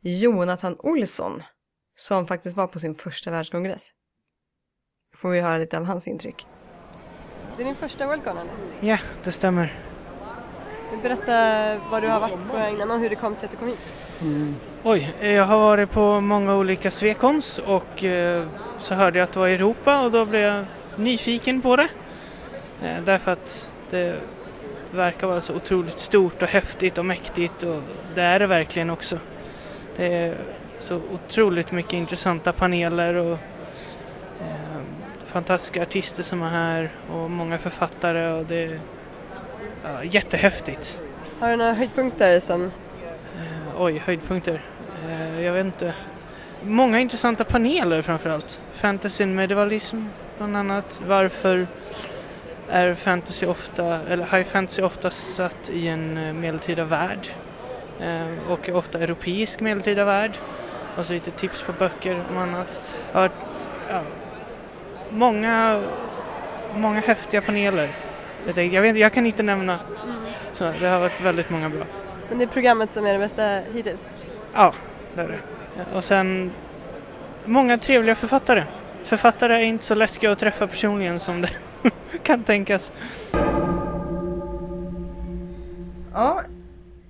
Jonathan Olsson som faktiskt var på sin första världskongress. Får vi höra lite av hans intryck. Det är din första Worldcon eller? Ja, det stämmer. Berätta vad du har varit på innan och hur det kom sig att du kom hit. Oj, jag har varit på många olika Svekons och eh, så hörde jag att det var i Europa och då blev jag nyfiken på det. Eh, därför att det verkar vara så otroligt stort och häftigt och mäktigt och det är det verkligen också. Det är så otroligt mycket intressanta paneler och eh, fantastiska artister som är här och många författare och det är ja, jättehäftigt. Har du några höjdpunkter som... Eh, oj, höjdpunkter. Eh, jag vet inte. Många intressanta paneler framförallt. Fantasy medievalism bland annat. Varför är fantasy ofta, eller high fantasy ofta satt i en eh, medeltida värld och ofta europeisk medeltida värld. Och så lite tips på böcker och annat. Ja, ja, många, många häftiga paneler. Jag, tänkte, jag, vet, jag kan inte nämna. Så det har varit väldigt många bra. Men det är programmet som är det bästa hittills? Ja, det är det. Och sen många trevliga författare. Författare är inte så läskiga att träffa personligen som det kan tänkas. Ja,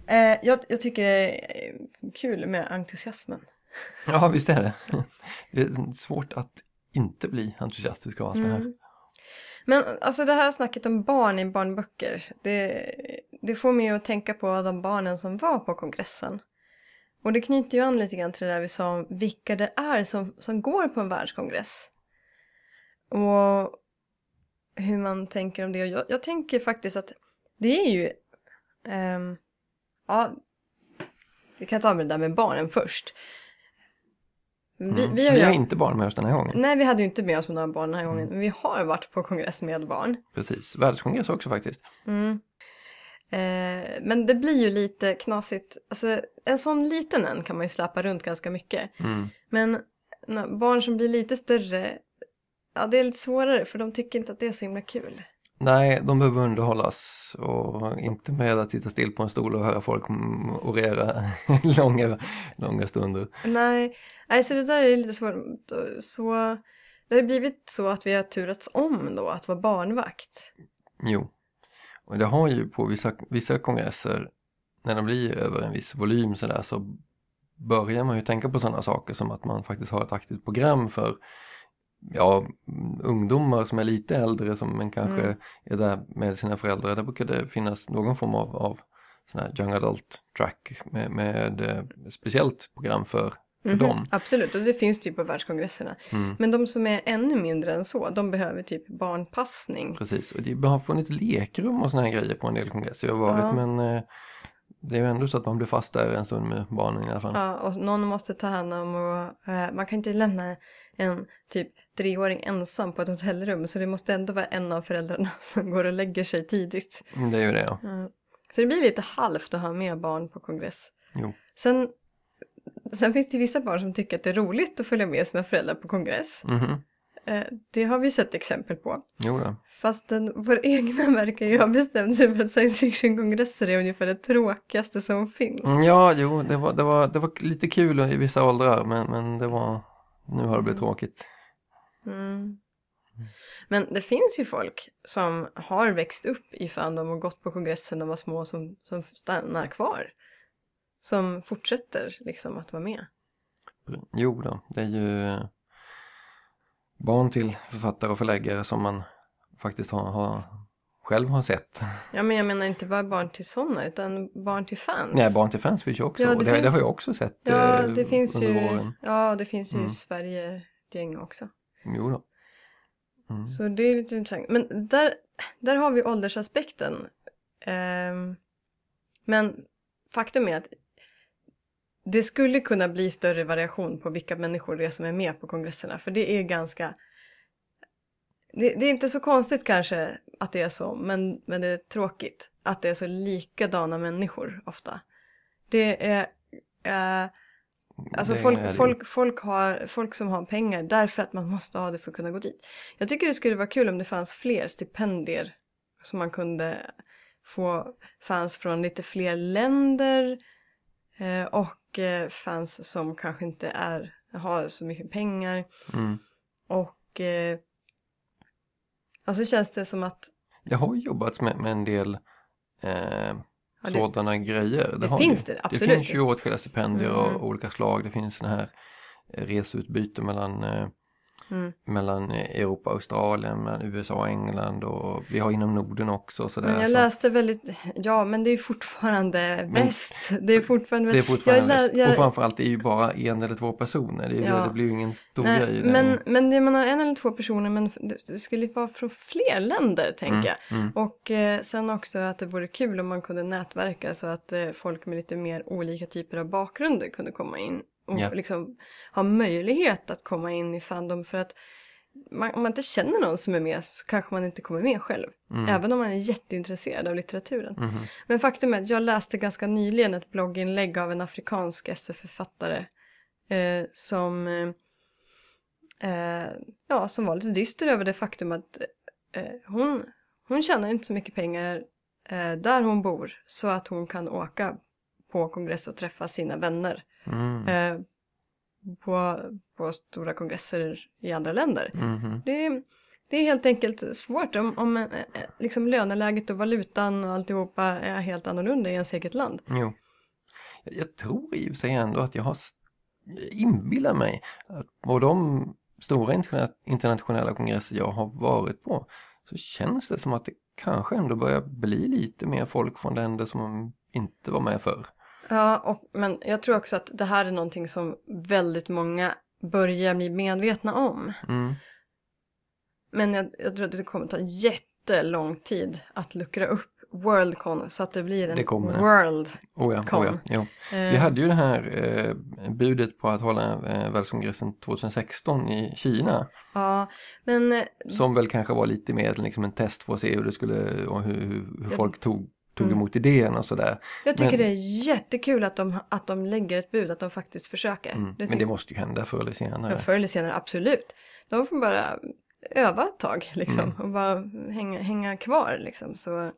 eh, jag, jag tycker det är kul med entusiasmen. Ja, visst är det. Det är svårt att inte bli entusiastisk av allt det här. Mm. Men alltså det här snacket om barn i barnböcker, det, det får mig att tänka på de barnen som var på kongressen. Och det knyter ju an lite grann till det där vi sa om vilka det är som, som går på en världskongress. Och hur man tänker om det. Och jag, jag tänker faktiskt att det är ju... ehm, ja, vi kan ta med det där med barnen först. Vi, Mm. vi har vi ju... har inte barn med oss den här gången. Nej, vi hade ju inte med oss några barn den här gången. Men vi har varit på kongress med barn. Precis, världskongress också faktiskt. Mm. Eh, men det blir ju lite knasigt. Alltså, en sån liten en kan man ju släppa runt ganska mycket. Mm. Men barn som blir lite större, ja det är lite svårare för de tycker inte att det är så himla kul. Nej, de behöver underhållas och inte med att sitta still på en stol och höra folk orera långa, långa stunder. Nej, nej, så det där är lite svårt. Så det har blivit så att vi har turats om då att vara barnvakt. Jo, och det har ju på vissa, vissa kongresser, när de blir över en viss volym sådär så börjar man ju tänka på sådana saker som att man faktiskt har ett aktivt program för ja, ungdomar som är lite äldre som men kanske Mm. är där med sina föräldrar. Där brukar det finnas någon form av, av sån här young adult track med, med eh, speciellt program för, Mhm, dem. Absolut, och det finns typ på världskongresserna. Mm. Men de som är ännu mindre än så, de behöver typ barnpassning. Precis, och det har funnits lekrum och såna här grejer på en del kongresser jag har varit Ja. men eh, det är ju ändå så att man blir fast där en stund med barnen i alla fall. Ja, och någon måste ta hand om och eh, man kan inte lämna en typ treåring ensam på ett hotellrum så det måste ändå vara en av föräldrarna som går och lägger sig tidigt. Mm, Det är ju det ja. Ja. Så det blir lite halvt att ha med barn på kongress. Jo. Sen, sen finns det vissa barn som tycker att det är roligt att följa med sina föräldrar på kongress. Eh, det har vi sett exempel på. Jo då. Fast den, vår egna verkar ju ha bestämt sig för att science fiction-kongresser är ungefär det tråkigaste som finns. Mm, Ja, jo, det var, det, var, det var lite kul i vissa åldrar men, men det var, nu har det blivit tråkigt. Mm. Men det finns ju folk som har växt upp i Fandom och gått på kongressen när de var små som, som stannar kvar. Som fortsätter liksom att vara med. Jo då, det är ju barn till författare och förläggare som man faktiskt har, har själv har sett. Ja men jag menar inte bara barn till sådana utan barn till fans. Nej, barn till fans finns ju också Ja, det det, finns- det har jag också sett Ja eh, det finns under ju, våren. ja, det finns ju Mm. i Sverige ett gäng också. Jo då. Mm. Så det är lite intressant. Men där, där har vi åldersaspekten. Ehm, men faktum är att det skulle kunna bli större variation på vilka människor det är som är med på kongresserna. För det är ganska... Det, det är inte så konstigt kanske att det är så, men, men det är tråkigt att det är så likadana människor ofta. Det är... Eh, Alltså folk, folk, folk, har, folk som har pengar därför att man måste ha det för att kunna gå dit. Jag tycker det skulle vara kul om det fanns fler stipendier som man kunde få fans från lite fler länder eh, och eh, fans som kanske inte är, har så mycket pengar. Mm. Och eh, alltså känns det som att Jag har jobbat med, med en del eh, Ja, det- sådana grejer. det har finns det, absolut. Det finns ju åtskilliga stipendier Mm. av olika slag. Det finns såna här eh, reseutbyte mellan eh, Mm. mellan Europa och Australien, mellan USA och England och vi har inom Norden också. Så Men där, jag så- läste väldigt, ja men det är fortfarande väst. Det är fortfarande Det är fortfarande jag, väst. jag- Och framförallt det är ju bara en eller två personer. Det, är Ja. det blir ju ingen stor Nej, grej. men, men det man har en eller två personer men det- det skulle ju vara från fler länder tänker Mm, jag. mm. Och eh, sen också att det vore kul om man kunde nätverka så att eh, folk med lite mer olika typer av bakgrunder kunde komma in och Ja. liksom ha möjlighet att komma in i Fandom för att man, om man inte känner någon som är med så kanske man inte kommer med själv. Mm. Även om man är jätteintresserad av litteraturen. Mhm. Men faktum är att jag läste ganska nyligen ett blogginlägg av en afrikansk SF-författare eh, som, eh, eh, ja, som var lite dyster över det faktum att eh, hon, hon tjänar inte så mycket pengar eh, där hon bor så att hon kan åka på kongress och träffa sina vänner Mm. eh, på, på stora kongresser i andra länder. Mhm. Det, är, det är helt enkelt svårt om, om eh, eh, liksom löneläget och valutan och alltihopa är helt annorlunda i ens eget land. Jo. Jag, jag tror i och för sig ändå att jag har inbillat mig att på de stora interna- internationella kongresser jag har varit på så känns det som att det kanske ändå börjar bli lite mer folk från länder som inte var med förr. Ja, och, men jag tror också att det här är någonting som väldigt många börjar bli medvetna om. Mm. Men jag, jag tror att det kommer ta jättelång tid att luckra upp Worldcon så att det blir en Det kommer. World. Oh ja, oh ja, jo. Eh. Vi hade ju det här eh, budet på att hålla eh, världskongressen 2016 i Kina Ja, men eh, som väl kanske var lite mer liksom en test för att se hur det skulle och hur, hur, hur Ja. folk tog, tog Mm. emot idén och sådär. jag tycker Men- det är jättekul att de, att de lägger ett bud, att de faktiskt försöker. Mm. Men tycker- det måste ju hända förr eller senare. Ja, förr eller senare, absolut. De får bara öva ett tag liksom Mm. och bara hänga, hänga kvar liksom. Så,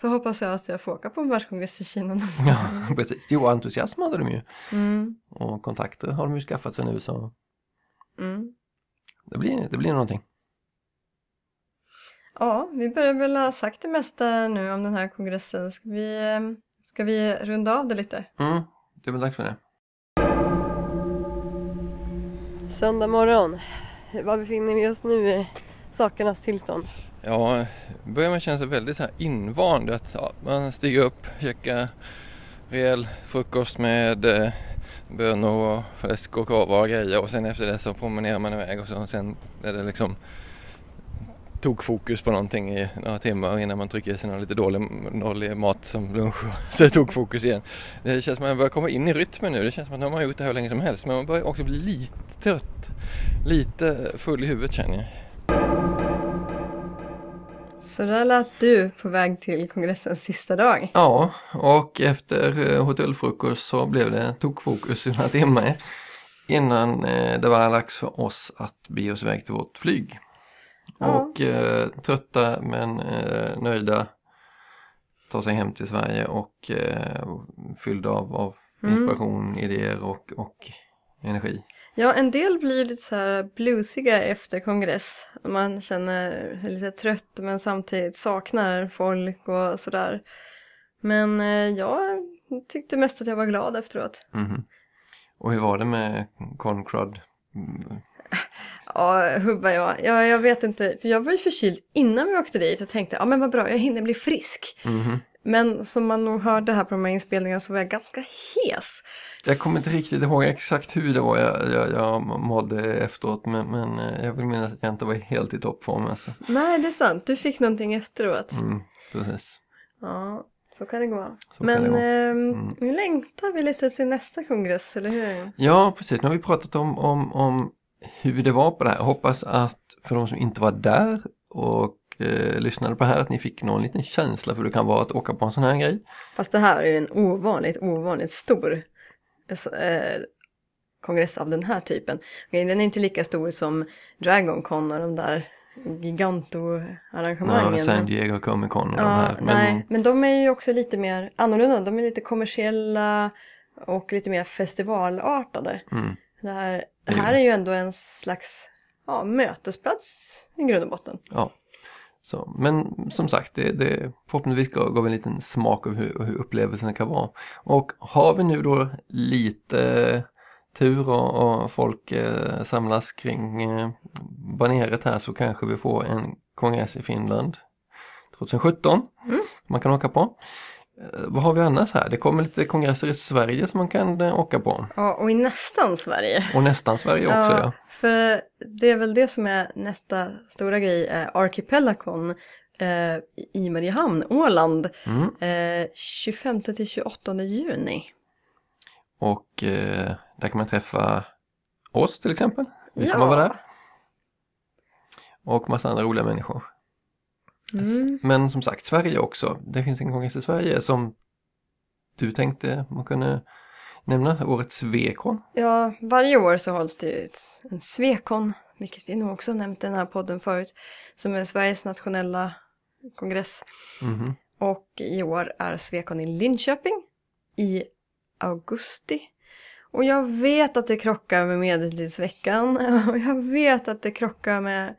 så hoppas jag att jag får åka på en världskongress i Kina. någon gång. Ja, precis. Jo, entusiasm hade de ju. Mm. Och kontakter har de ju skaffat sig nu så Mm. det blir, det blir någonting. Ja, vi börjar väl ha sagt det mesta nu om den här kongressen. Ska vi, ska vi runda av det lite? Mm, det är väl dags för det. Söndag morgon. Var befinner vi oss nu i sakernas tillstånd? Ja, börjar man känna sig väldigt så här invand att ja, man stiger upp, käkar rejäl frukost med eh, bönor och fläsk och korvar och grejer och sen efter det så promenerar man iväg och så, sen är det liksom tog fokus på någonting i några timmar innan man trycker i sig någon lite dålig, dålig mat som lunch så tog fokus igen. Det känns som att man börjar komma in i rytmen nu. Det känns som att nu har man gjort det här hur länge som helst men man börjar också bli lite trött. Lite full i huvudet känner jag. Så där lät du på väg till kongressens sista dag. Ja, och efter eh, hotellfrukost så blev det tokfokus i några timmar innan eh, det var dags för oss att bege oss iväg till vårt flyg. Ja. Och eh, trötta men eh, nöjda ta sig hem till Sverige och eh, fyllda av, av Mm. inspiration, idéer och, och energi. Ja, en del blir lite så här bluesiga efter kongress. Man känner sig lite trött men samtidigt saknar folk och sådär. Men eh, jag tyckte mest att jag var glad efteråt. Mhm. Och hur var det med Concrud? Mm, Ja, hubba jag. Ja, jag vet inte, för jag var ju förkyld innan vi åkte dit och tänkte, ja men vad bra, jag hinner bli frisk. mhm. Men som man nog hörde här på de här inspelningarna så var jag ganska hes. Jag kommer inte riktigt ihåg exakt hur det var jag, jag, jag mådde efteråt men, men eh, jag vill minnas att jag inte var helt i toppform alltså. Nej, det är sant. Du fick någonting efteråt. Mm, precis. Ja, så kan det gå. Så Men det gå. ehm, Mm. nu längtar vi lite till nästa kongress, eller hur? Ja, precis. Nu har vi pratat om, om, om hur det var på det här. Jag hoppas att för de som inte var där och eh, lyssnade på det här att ni fick någon liten känsla för hur det kan vara att åka på en sån här grej. Fast det här är ju en ovanligt, ovanligt stor eh, kongress av den här typen. Den är inte lika stor som Dragon Con och de där giganto-arrangemangen. Ja, San Diego Comic Con och de Ja, här. Men, nej, men de är ju också lite mer annorlunda. De är lite kommersiella och lite mer festivalartade. Mm. Det här, det är här är ju ändå en slags ja, mötesplats i grund och botten. Ja. Så, men som sagt, det, det förhoppningsvis gav gav en liten smak av hur, hur upplevelsen kan vara. Och har vi nu då lite tur och, och folk eh, samlas kring eh, baneret här så kanske vi får en kongress i Finland 2017 Mm. man kan åka på. Eh, vad har vi annars här? Det kommer lite kongresser i Sverige som man kan eh, åka på. Ja, och i nästan Sverige. Och nästan Sverige också ja. För det är väl det som är nästa stora grej, eh, Archipelagon eh, i Mariehamn, Åland, Mm. eh, 25 till 28 juni. Och eh, där kan man träffa oss till exempel. Vi Ja. kommer vara där. Och massa andra roliga människor. Mm. Men som sagt, Sverige också. Det finns en kongress i Sverige som du tänkte man kunde nämna, årets Vekon. Ja, varje år så hålls det en Svekon, vilket vi nog också nämnt i den här podden förut, som är Sveriges nationella kongress. Mhm. Och i år är Svekon i Linköping i augusti. Och jag vet att det krockar med Medeltidsveckan och jag vet att det krockar med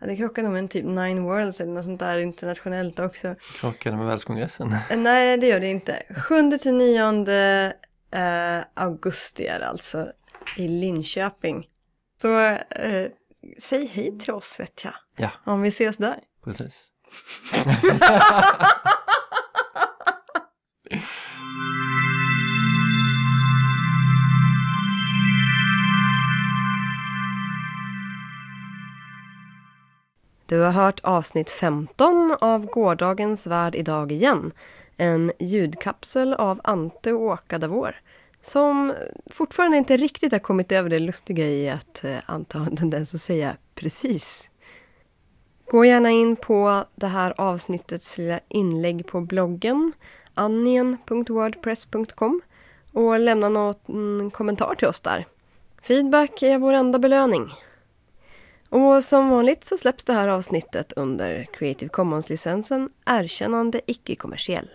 Ja, det krockar nog med typ Nine Worlds eller något sånt där internationellt också. Krockade med världskongressen. Eh, Nej, det gör det inte. 7 till 9 eh, augusti är alltså i Linköping. Så eh, säg hej till oss vet jag. Ja. Om vi ses där. Precis. Du har hört avsnitt 15 av Gårdagens värld idag igen. En ljudkapsel av Ante och Åka Davor som fortfarande inte riktigt har kommit över det lustiga i att eh, Ante har en tendens att säga precis. Gå gärna in på det här avsnittets lilla inlägg på bloggen annien.wordpress.com och lämna någon kommentar till oss där. Feedback är vår enda belöning. Och som vanligt så släpps det här avsnittet under Creative Commons-licensen Erkännande icke-kommersiell.